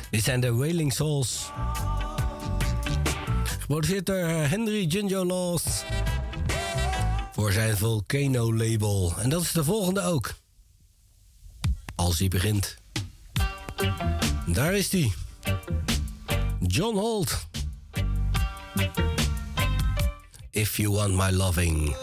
Dit zijn de Wailing Souls. Geproduceerd door eh, Henry Jinjo Laws. Voor zijn Volcano label. En dat is de volgende ook. Als hij begint. Daar is hij. John Holt. If you want my loving.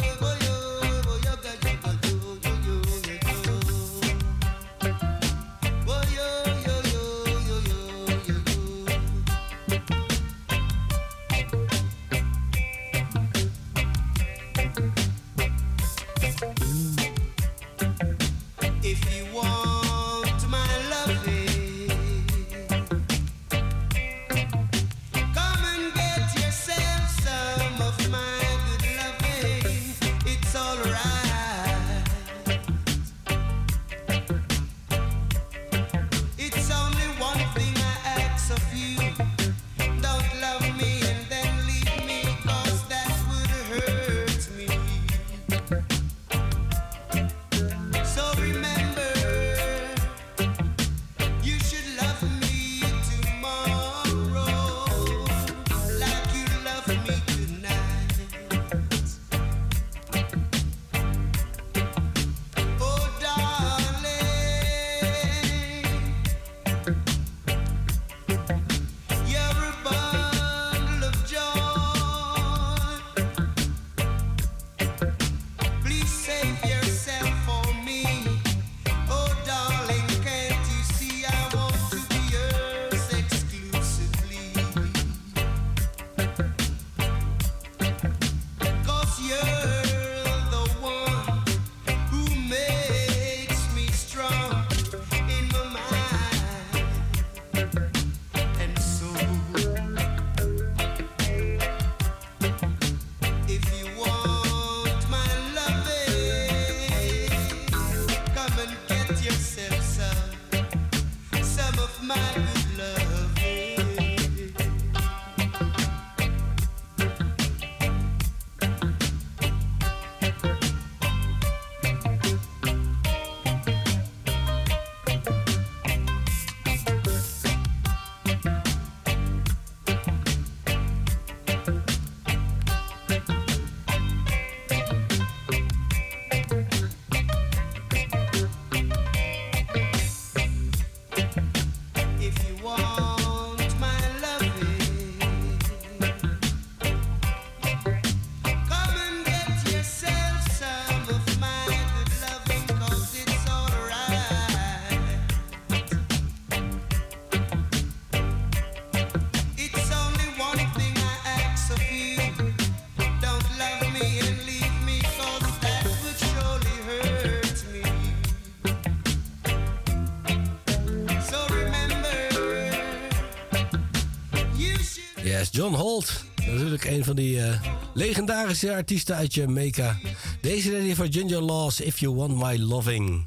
legendarische artiesten uit Jamaica. Deze ready van Ginger Laws, If You Want My Loving.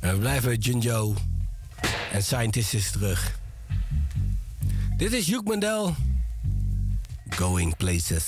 En we blijven Junjo en Scientist is terug. Dit is Hugh Mandel, Going Places.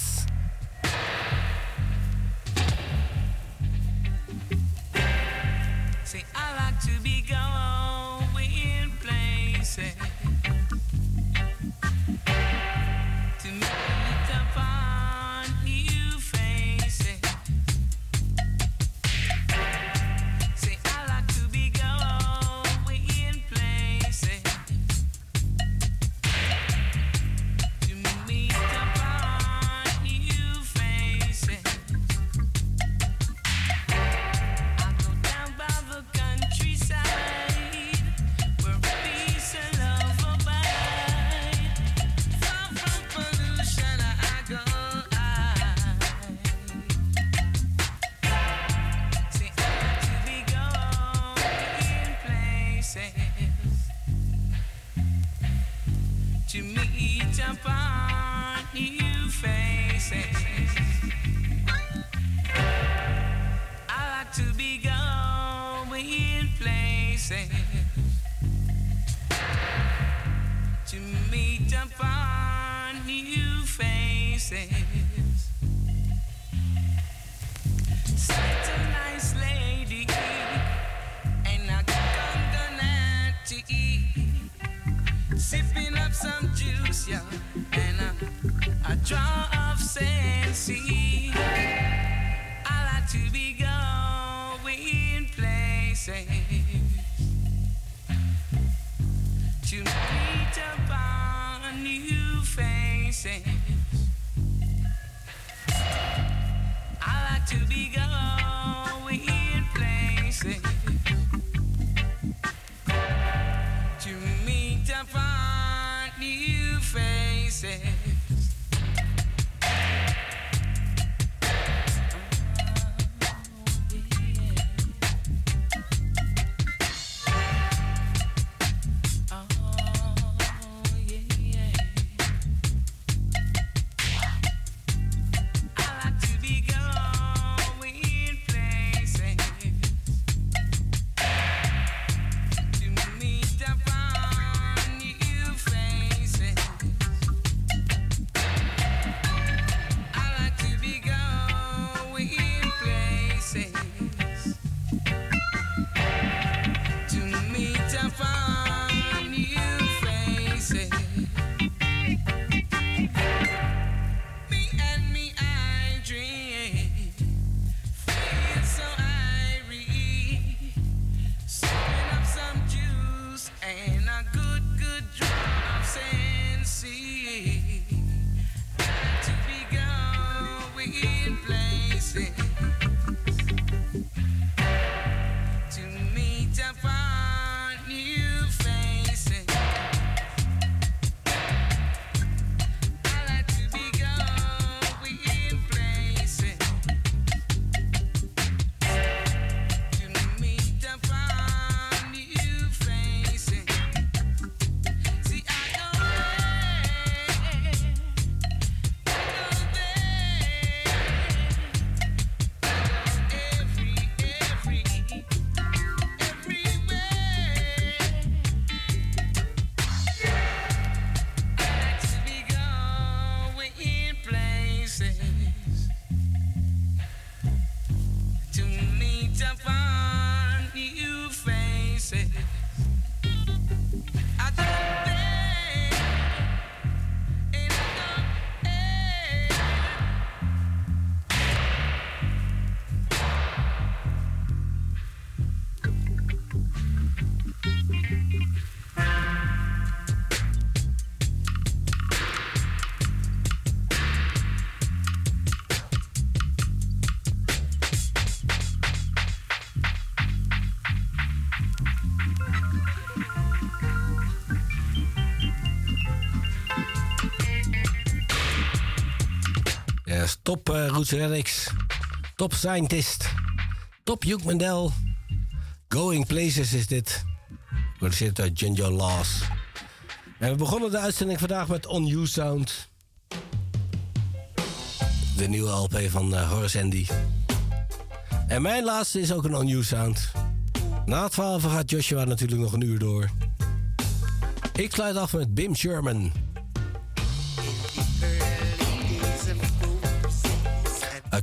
Roots Top Scientist, Top Juke Mandel, Going Places is dit, gerealiseerd uit Ginger Laws. En we begonnen de uitzending vandaag met On You Sound, de nieuwe LP van uh, Horace Andy. En mijn laatste is ook een On You Sound. Na 12 gaat Joshua natuurlijk nog een uur door. Ik sluit af met Bim Sherman.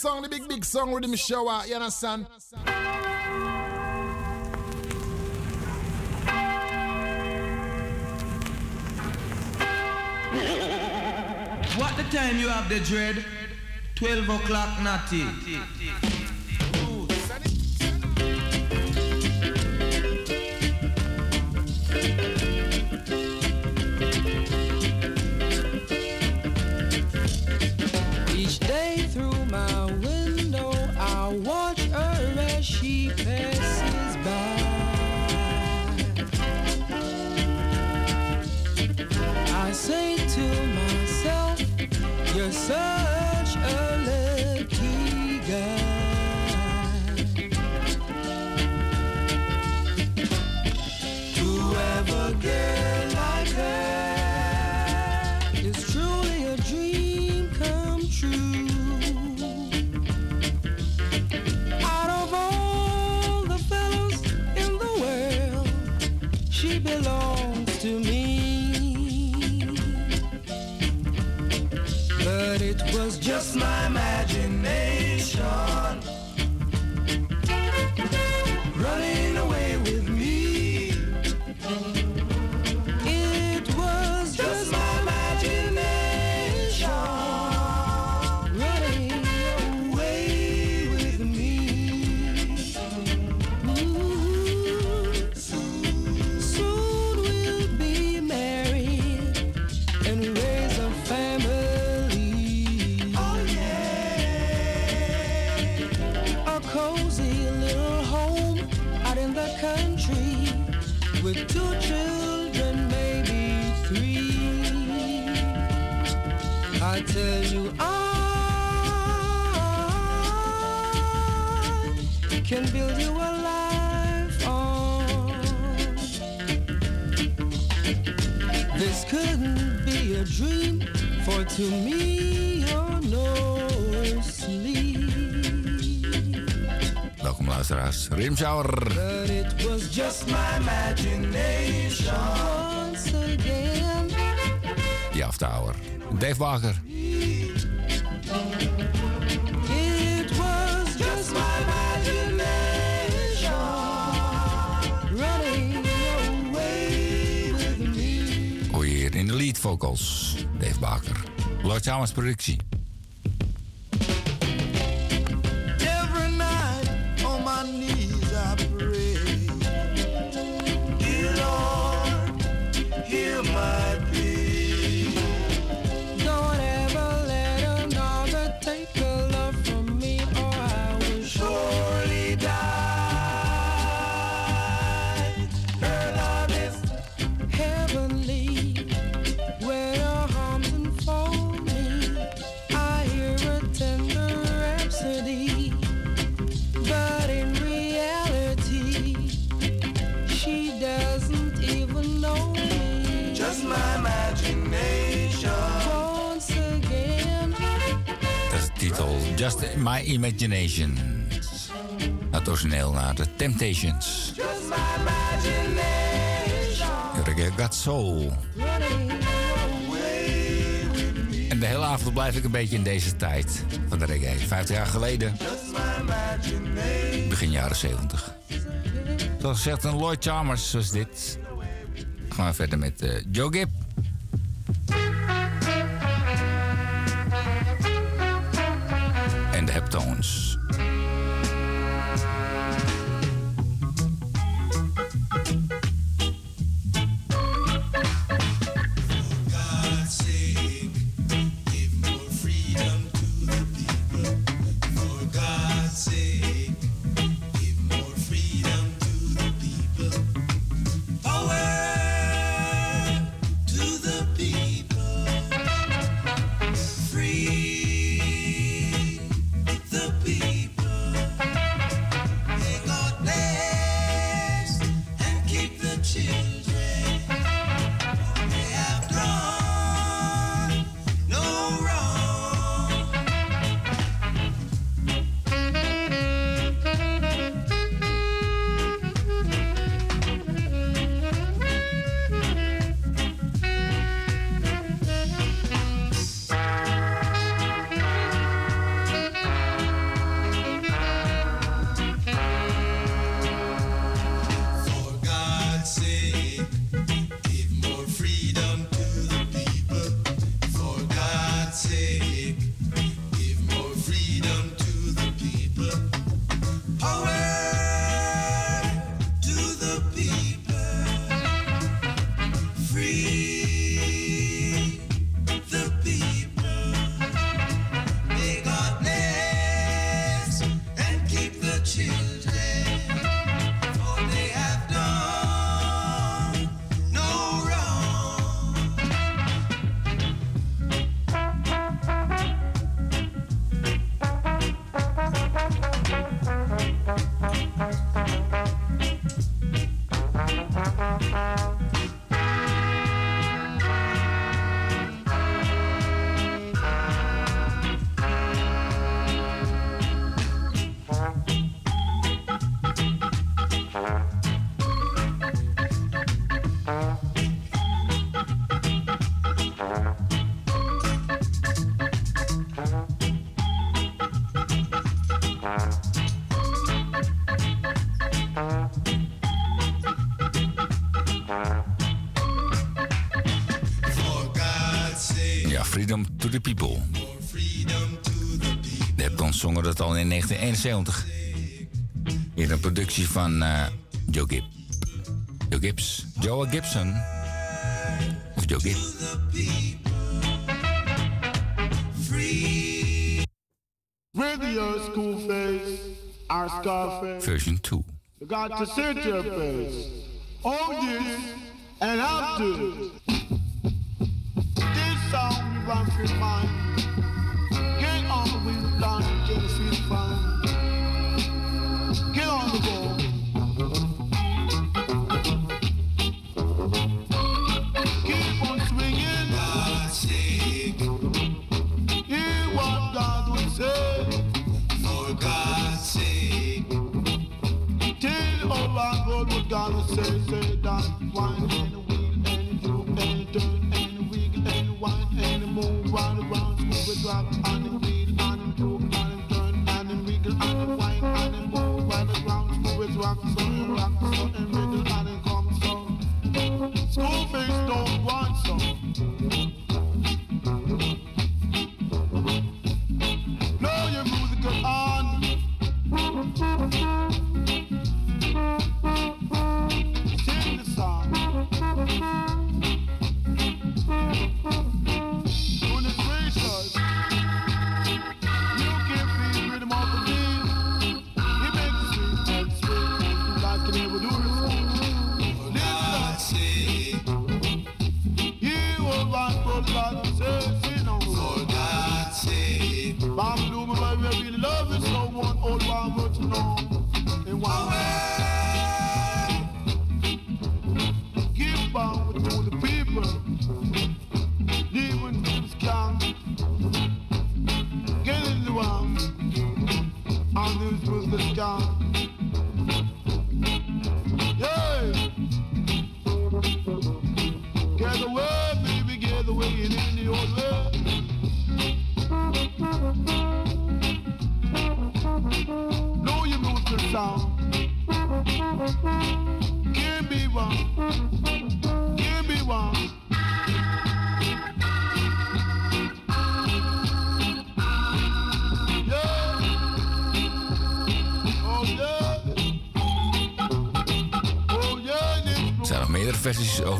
song, the big, big song, rhythm shower. You understand?
What the time you have the dread? 12 o'clock, natty.
Shower. But it was just my imagination.
Dave Baker.
It
hier in de lead vocals. Dave Baker, Lord productie.
My Imagination.
Het origineel naar The Temptations. Reggae Got Soul. En de hele avond blijf ik een beetje in deze tijd van de reggae. 50 jaar geleden. Begin jaren 70. Zoals gezegd, een Lloyd Chalmers zoals dit. Gaan we verder met eh, Joe Gibb.
in 1971. In een productie van uh, Joe, Gibb. Joe Gibbs. Joe Gibson. Of Joe
Gibbs. Radio Schoolface, our Scarface.
Version 2.
You got to center your face. Oh, All and
after.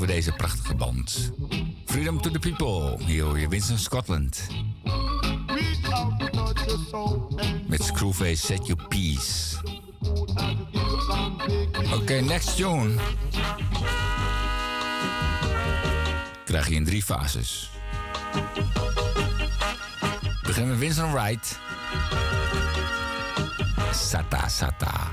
over deze prachtige band. Freedom to the People, hier hoor je Winston Scotland. Met Screwface, Set Your Peace. Oké, next tune. Krijg je in drie fases. Beginnen met Winston Wright. Sata, sata.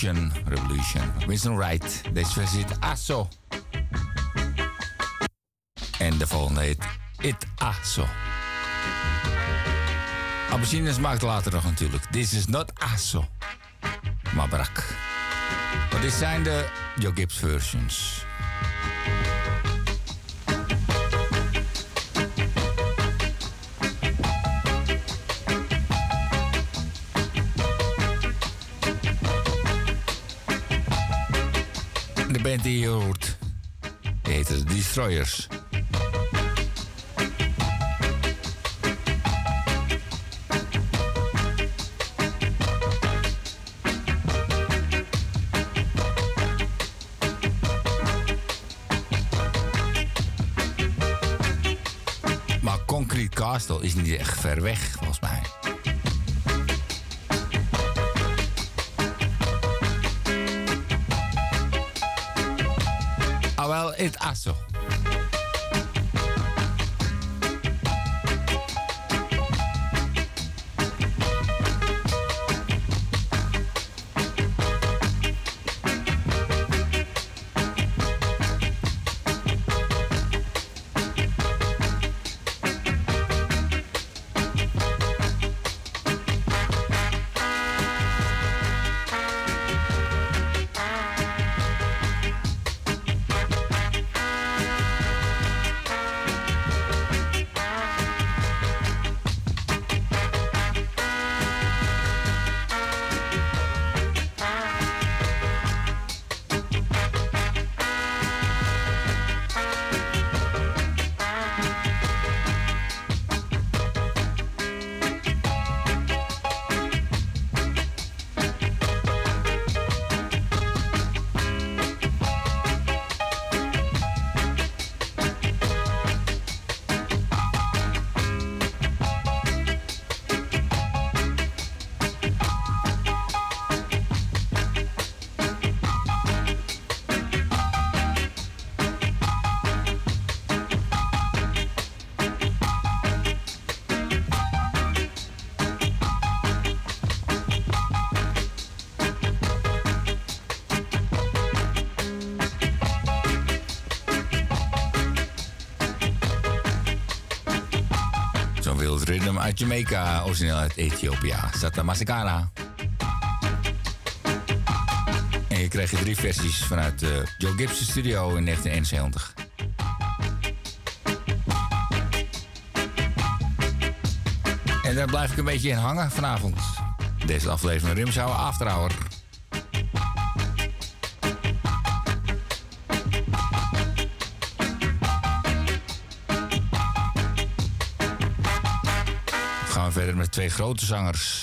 Revolution. Revolution. Winston Wright. Deze versie heet Asso. En de volgende heet It Asso. Aubergines maakt later nog natuurlijk. This is not Asso. Maar brak. Dit zijn de Joe Gibbs versions. Band die je hoort, die heet de Destroyers. Castle is niet echt ver weg, het asso.
Jamaica, origineel uit Ethiopië. Zata Masekara. En je krijgt drie versies vanuit de Joe Gibson Studio in 1971. En daar blijf ik een beetje in hangen vanavond. Deze aflevering Rimshower After Hour. twee grote zangers.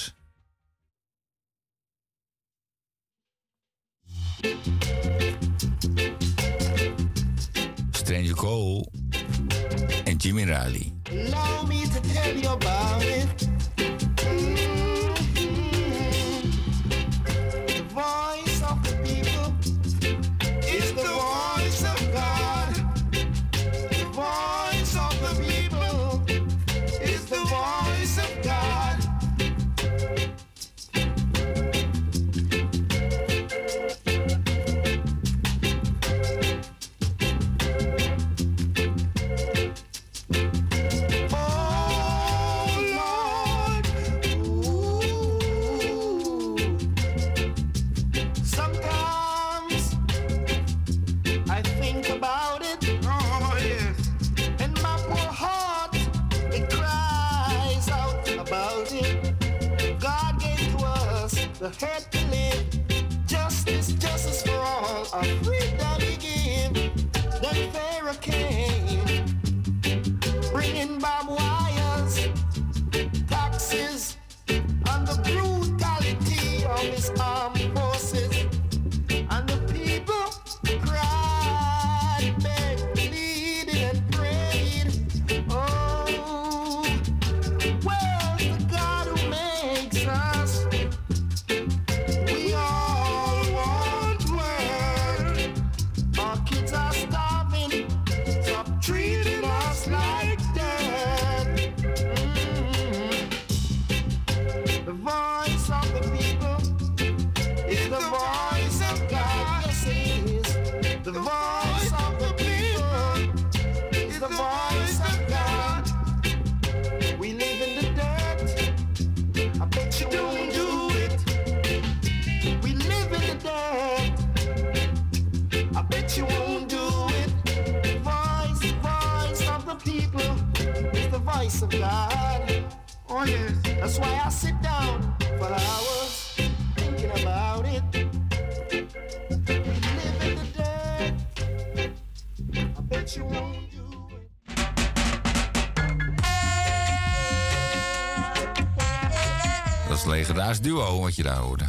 je daar hoorde.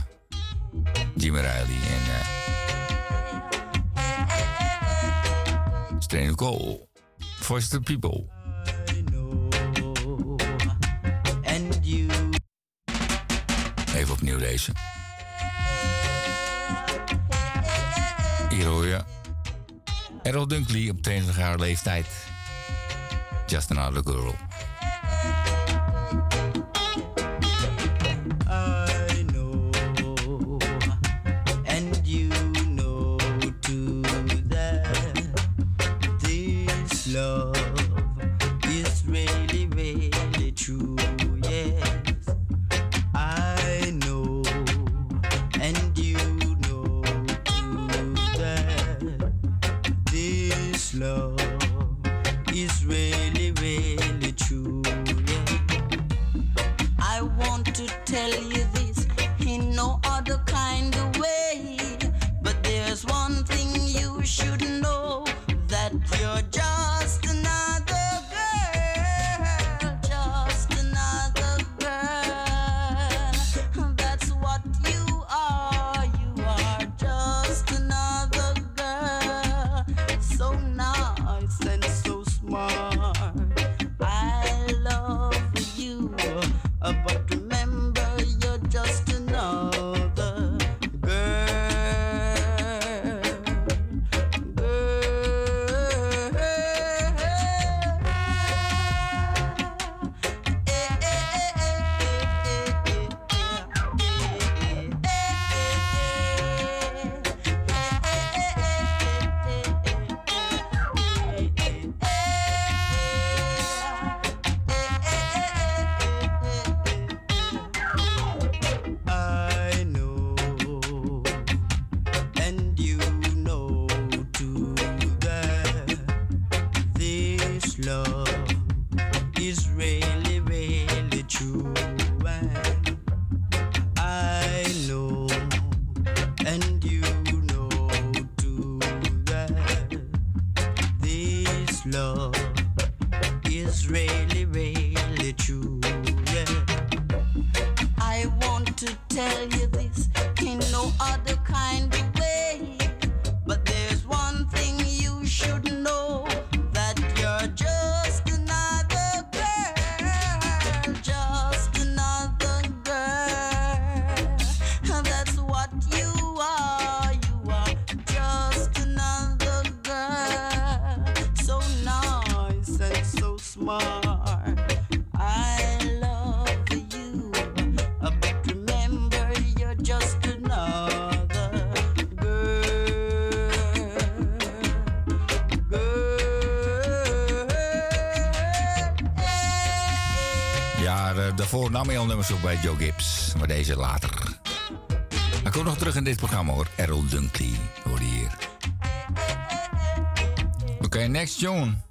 Jimmy Riley en... Eh, uh, Strain Cole. Voice the people. Even opnieuw deze. Hier hoor je Errol Dunkley op 20 jaar leeftijd. Just another girl.
nummers op bij Joe Gibbs, maar deze later. Ik kom nog terug in dit programma hoor. Errol Dunkley, hoor hier. Oké, next John.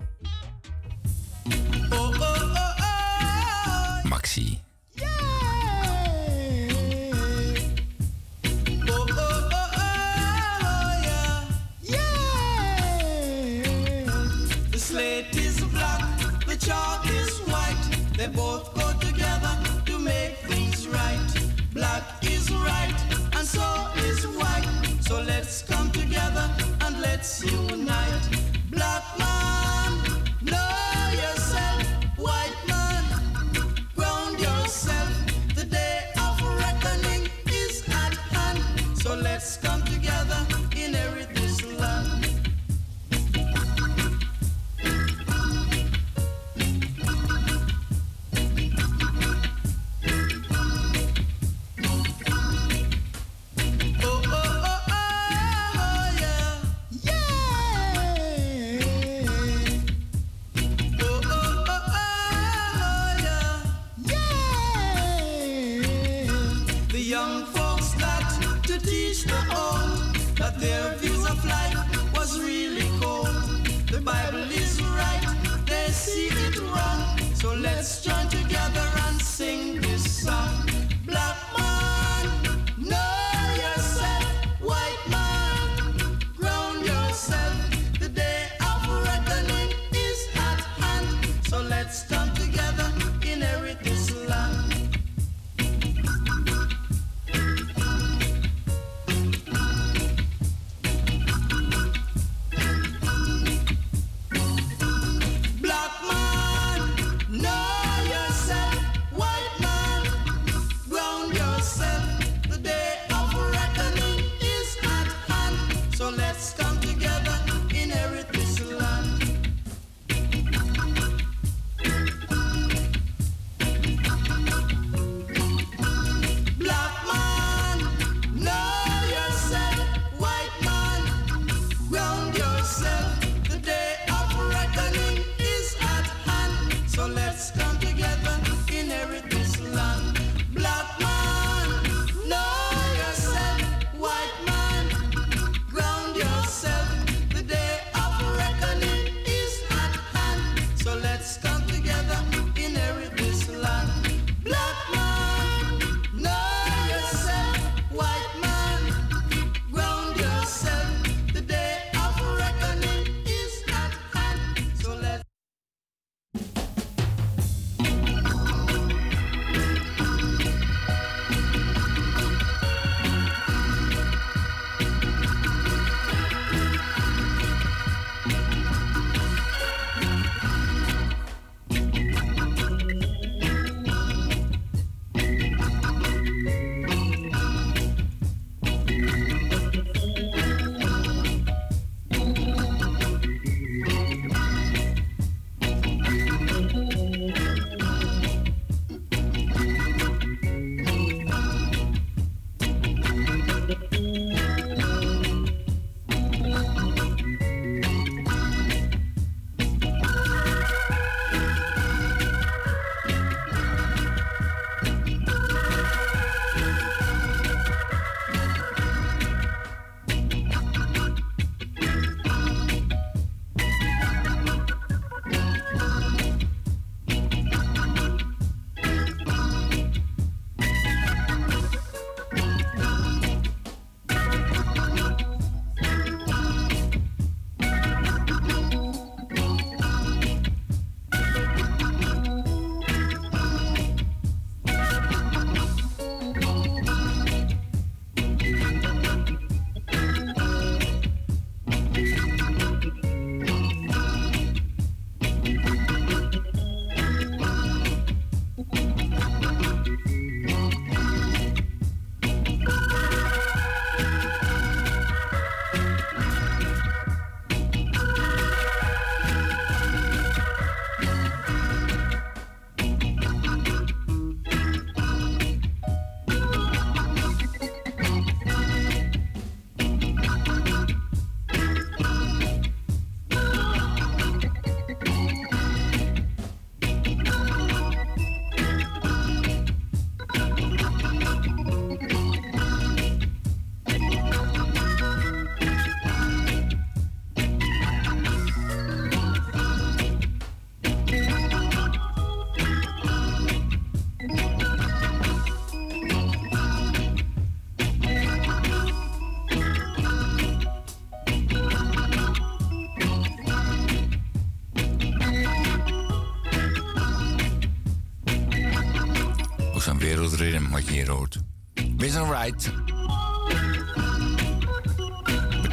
Light.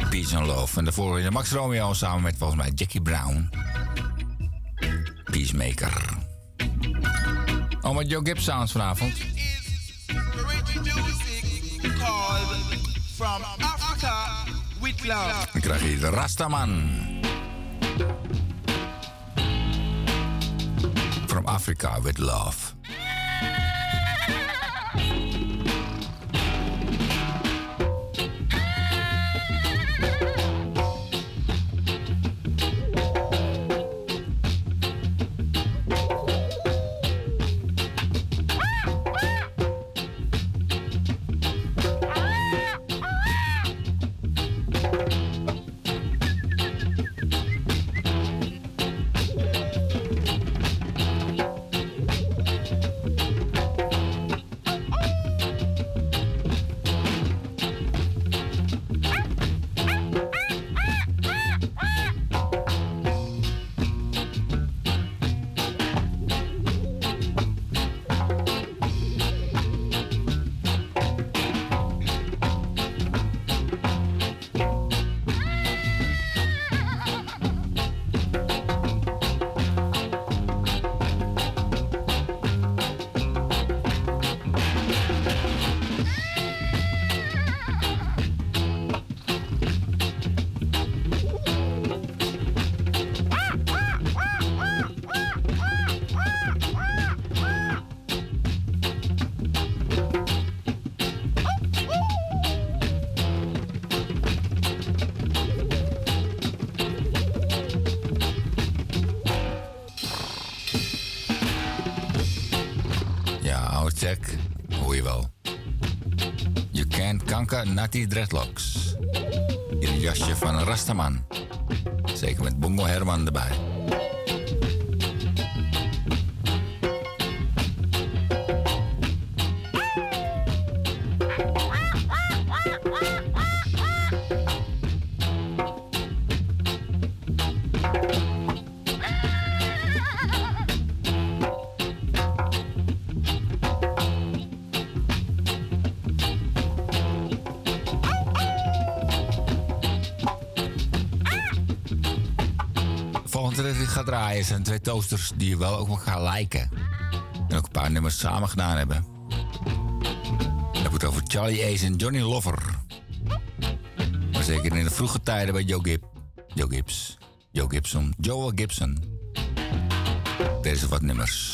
Peace and Love. En daarvoor de Max Romeo samen met volgens mij Jackie Brown. Peacemaker. Oh, met Joe Gibbs sounds vanavond.
From Africa with love.
Dan krijg hier de Rastaman. From Africa with love. Die Dreadlocks. In het jasje van een rastaman. Zeker met Bongo Herman erbij. toasters die je wel ook mag gaan liken. En ook een paar nummers samen gedaan hebben. Dan heb het over Charlie Ace en Johnny Lover. Maar zeker in de vroege tijden bij Joe, Gibb. Joe Gibbs. Joe Gibson. Joel Gibson. Deze wat nummers.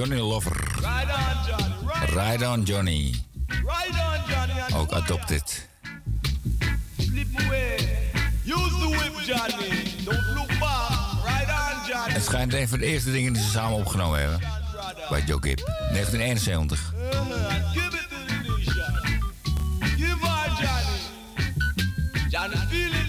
Johnny
Lover. Ride on, Johnny. Ride,
Ride on, Johnny.
Ride on, Johnny.
Ook adopted.
Slip away. Use the whip, Johnny. Don't look back. Ride on, Johnny.
Het schijnt een van de eerste dingen die ze samen opgenomen hebben. Bij Joe Gibb. 1971.
Uh, give it to the nation. Give our Johnny. Johnny feeling.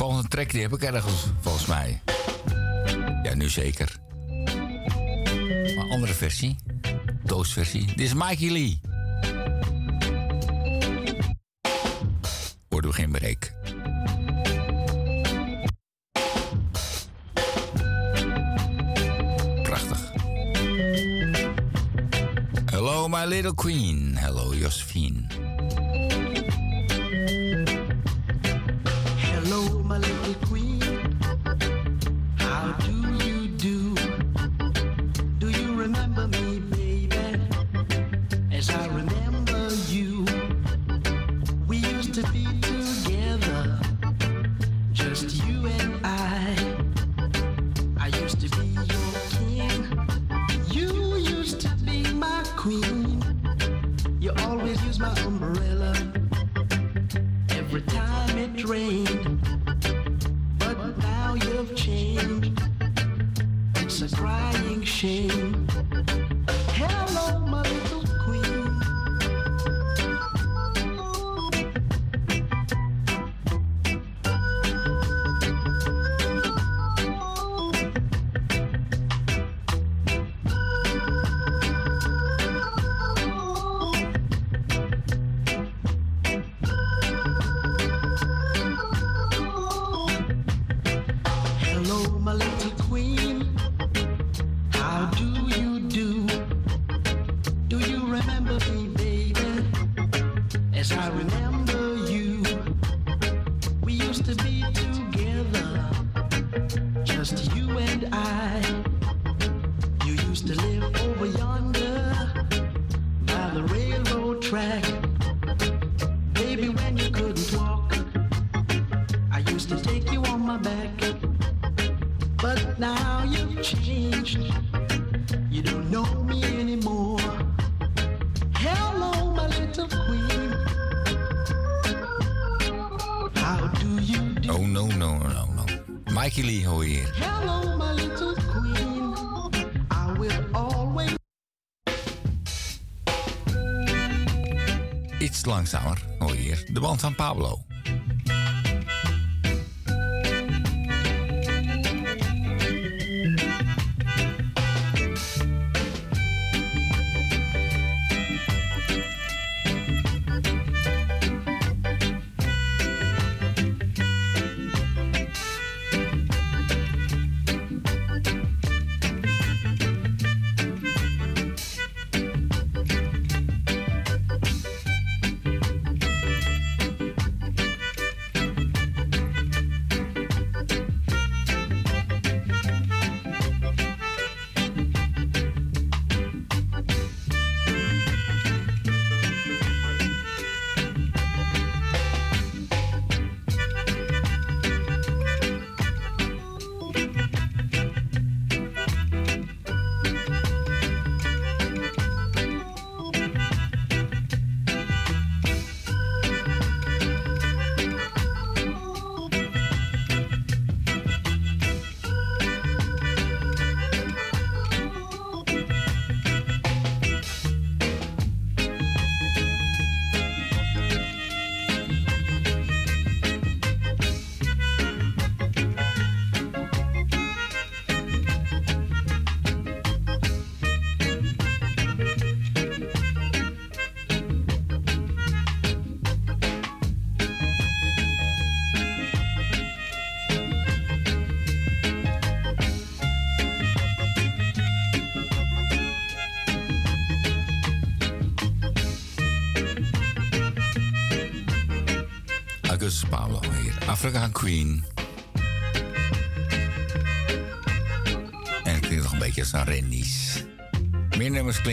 volgende track die heb ik ergens, volgens mij. Ja, nu zeker. Maar andere versie. Doosversie. Dit is Mikey Lee. Hoorden we geen break. Prachtig. Hello, my little queen. Hello, Josephine.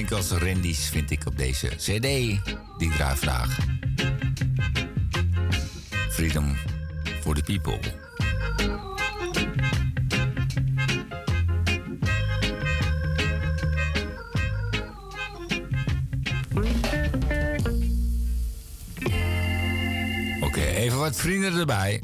als Randy's, vind ik op deze CD. Die draai vandaag. Freedom for the people. Oké, even wat vrienden erbij.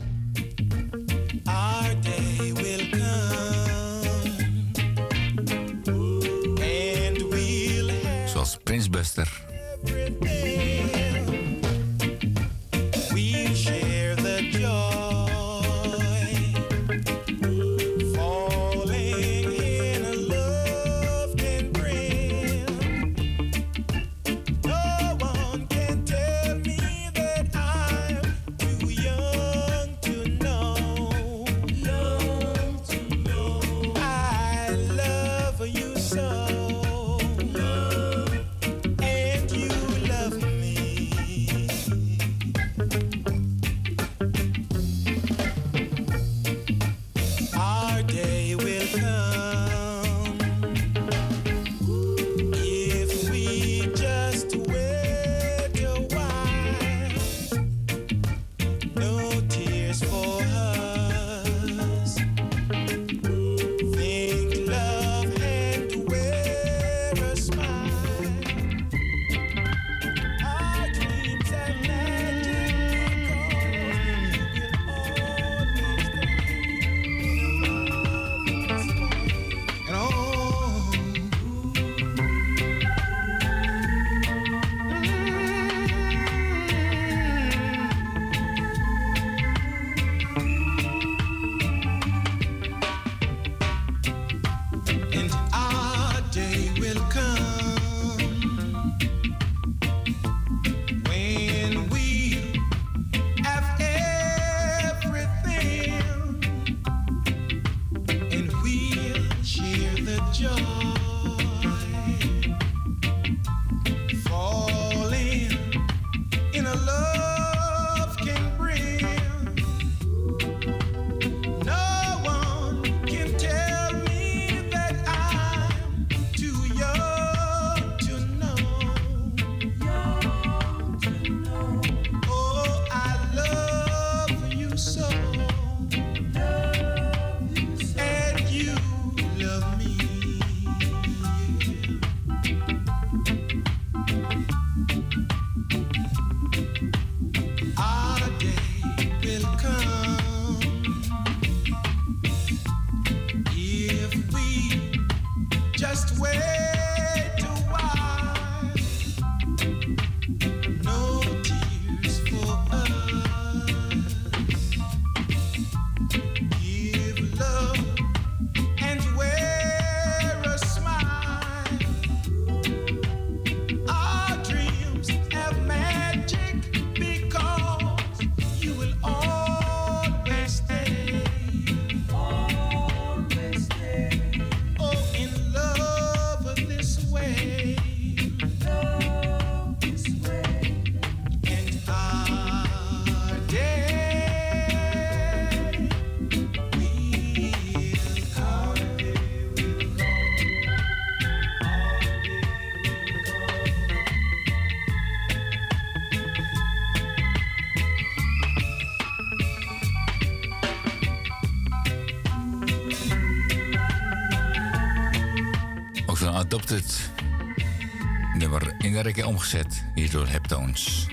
werken omgezet hier door Heptones.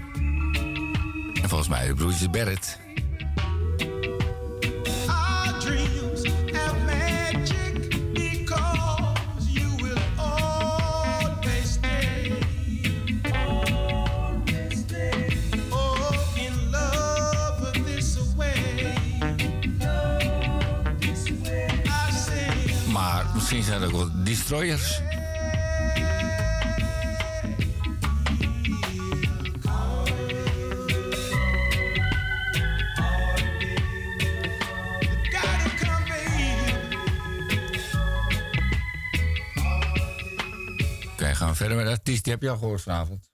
En volgens mij de broertjes Barrett. Maar misschien zijn er ook wel destroyers. die heb je al gehoord vanavond.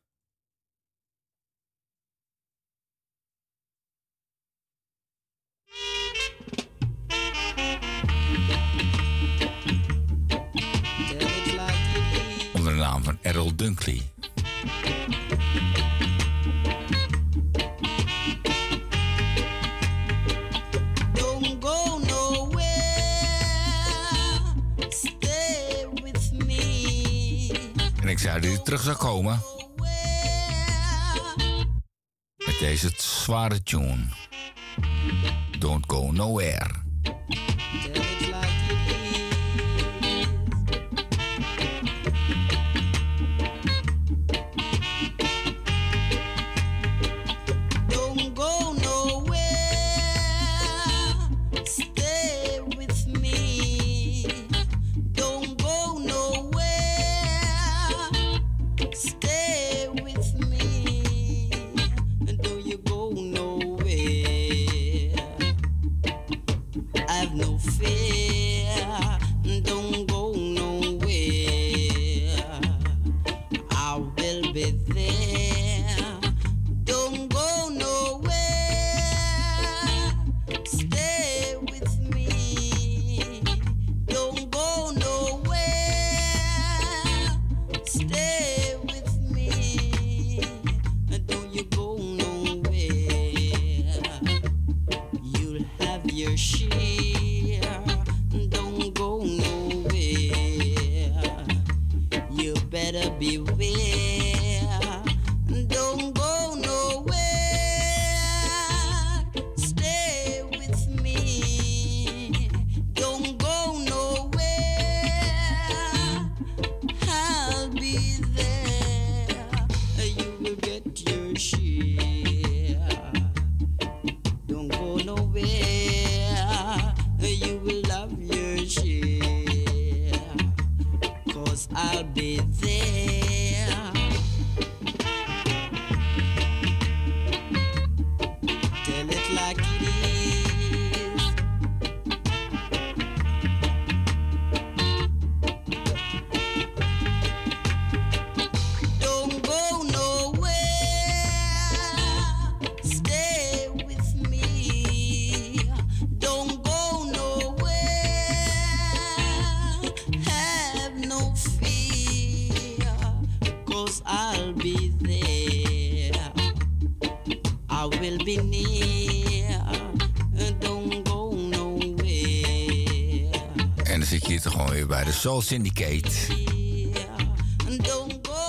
Soul Syndicate.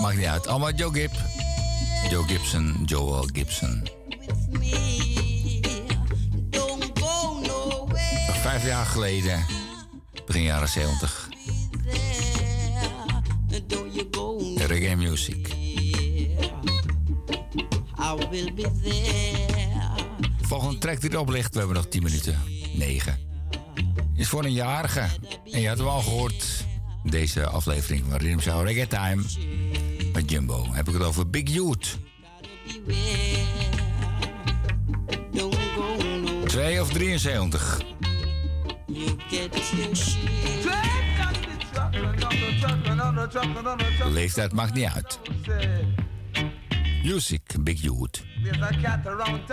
Maakt niet uit. Allemaal Joe Gibb. Joe Gibson, Joel Gibson. Vijf jaar geleden, begin jaren 70. Reggae music. Volgende track die erop ligt, we hebben nog 10 minuten. 9. Is voor een jarige. En je had hem al gehoord deze aflevering van Rhythm Show Reggae Time met Jumbo. Heb ik het over Big Yoot. Twee of 73. Leeftijd mag niet uit. Music, Big
Yoot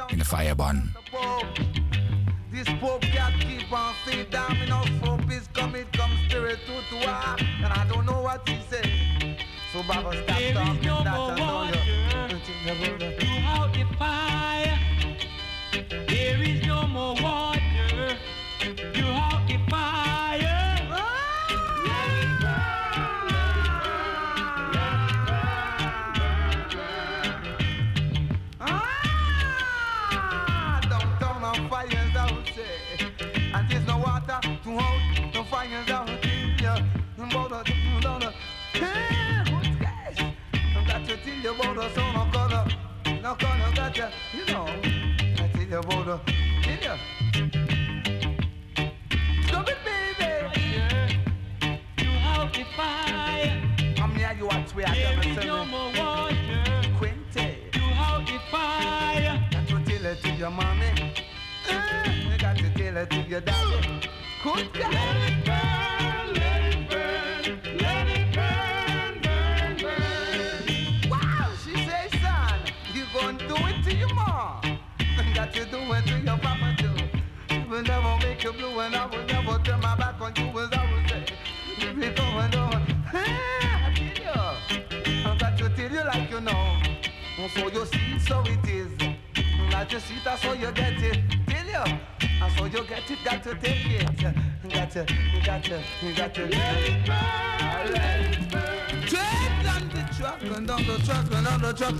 In de fireban.
This poor cat keep on is coming married to and I don't know what she said. So Baba stop talking
no more water throughout the fire. There is no more water.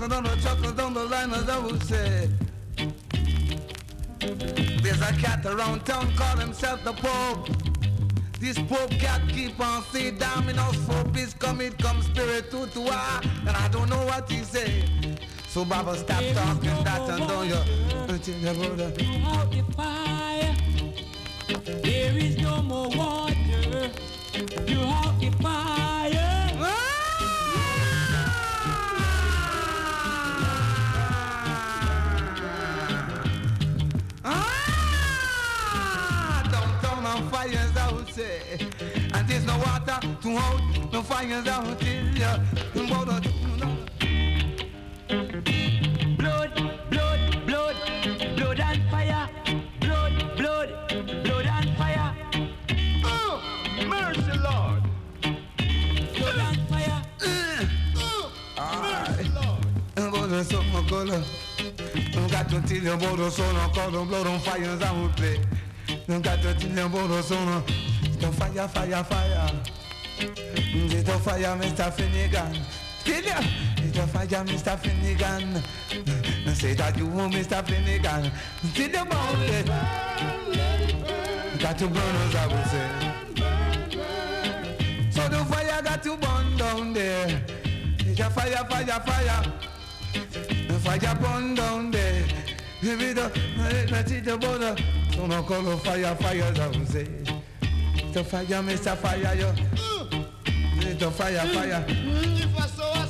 Down the truck and down the and down the line as I would say. There's a cat around town call himself the Pope. This Pope cat keep on saying Dominos for peace come it come spirit to to and I don't know what he say. So Baba stop talking that and don't you uh, Blood,
blood, blood, blood and fire. Blood, blood, blood and fire.
Oh, mercy Lord.
Blood and fire.
Sun, I call blood fire, fire, fire. A fire, Mr. Finnegan. Kill ya! It's a fire, Mr. Finnegan. Say that you Mr. Finnegan. Till the mountain. Eh. Got to burn us, I will say. So the fire got to burn down there. It's a fire, fire, fire. The fire burn down there. Give it up, let it border. So no call fire, fire, I will say. The fire, Mr. Fire, yo. The fire, fire.
If I saw a.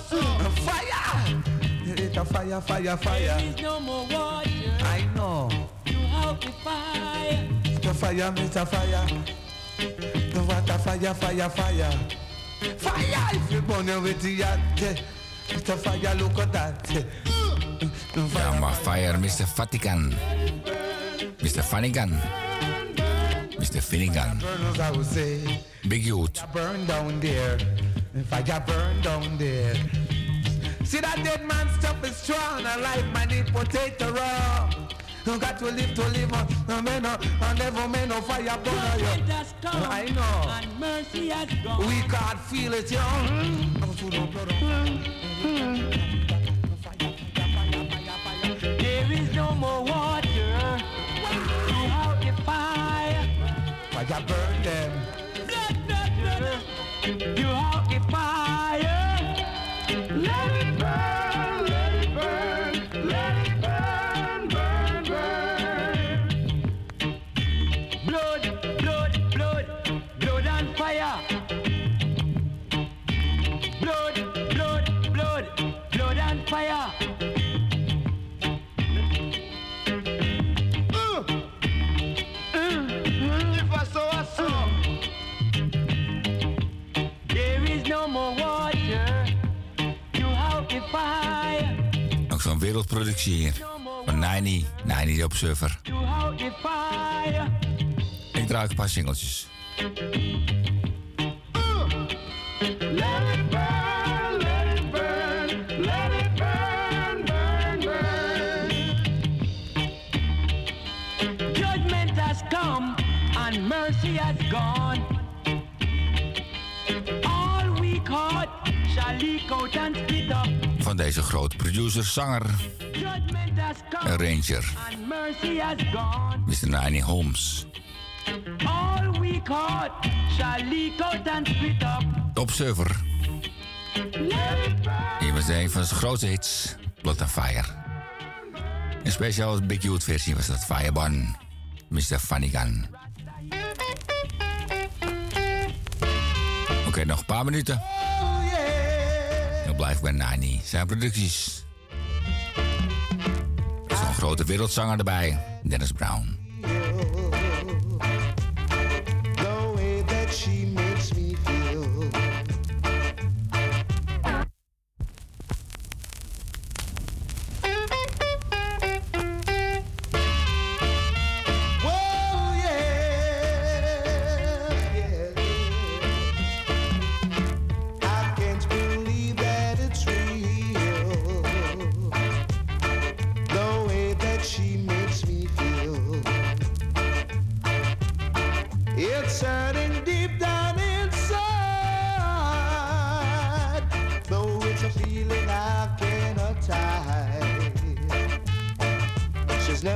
Fire! It's a fire, fire, fire.
There is no more water.
I know.
You out the fire.
The fire, Mr. Fire. The water, fire, fire, fire. Fire! If you burn it with the yacht, Mr. Fire, look at that.
Ja, maar Fire, Mr. Vatican. Mr. Funnigan. Mr. Finnegan.
Burners, I would say.
Big Youth.
Burn down there. Fire burn down there. See that dead man stuff is strong. I like my need potato raw. You got to live to live on. No man, no, I never made no fire burn
Judgment
you.
come.
I know.
And mercy has gone.
We can't feel it, yo. I'm through the blood.
There is no more water.
I burn them.
You
have wereldproductie hier. Van Nini, Nini de Observer. Ik draai een paar singeltjes.
Mercy has gone. All we caught shall leak out and split up.
Van deze grote producer, zanger en ranger. Mr. Nini Holmes. De Observer. Hier was een van zijn grootste hits, Blood and Fire. Een speciaal Big Youth versie was dat Fireburn, Mr. Funnigan. Oké, nog een paar minuten. Blijf bij Nani. Zijn producties. Zo'n grote wereldzanger erbij, Dennis Brown.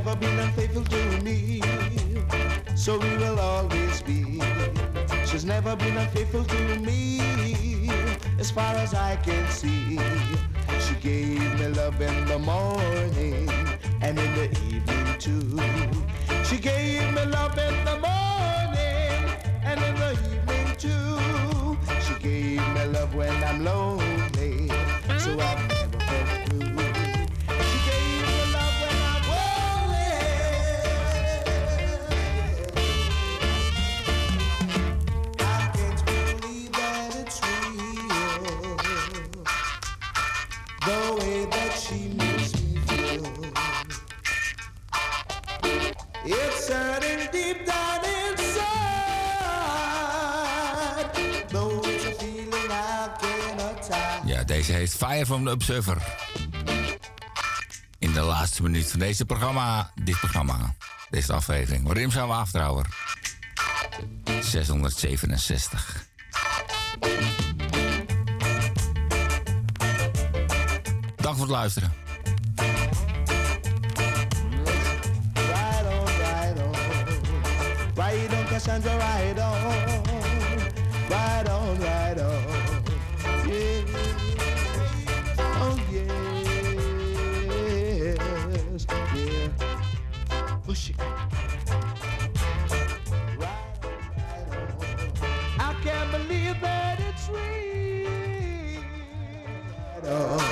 Never been unfaithful to me, so we will always be. She's never been unfaithful to me, as far as I can see. She gave me love in the morning and in the evening too. She gave me love in the morning and in the evening too. She gave me love when I'm lonely,
heet Fire from the Observer. In de laatste minuut van deze programma, dit programma, deze aflevering. Rimsouw Afterhour. 667. Dank voor het luisteren.
Ride on, ride on. Ride on, ride on. Oh, oh.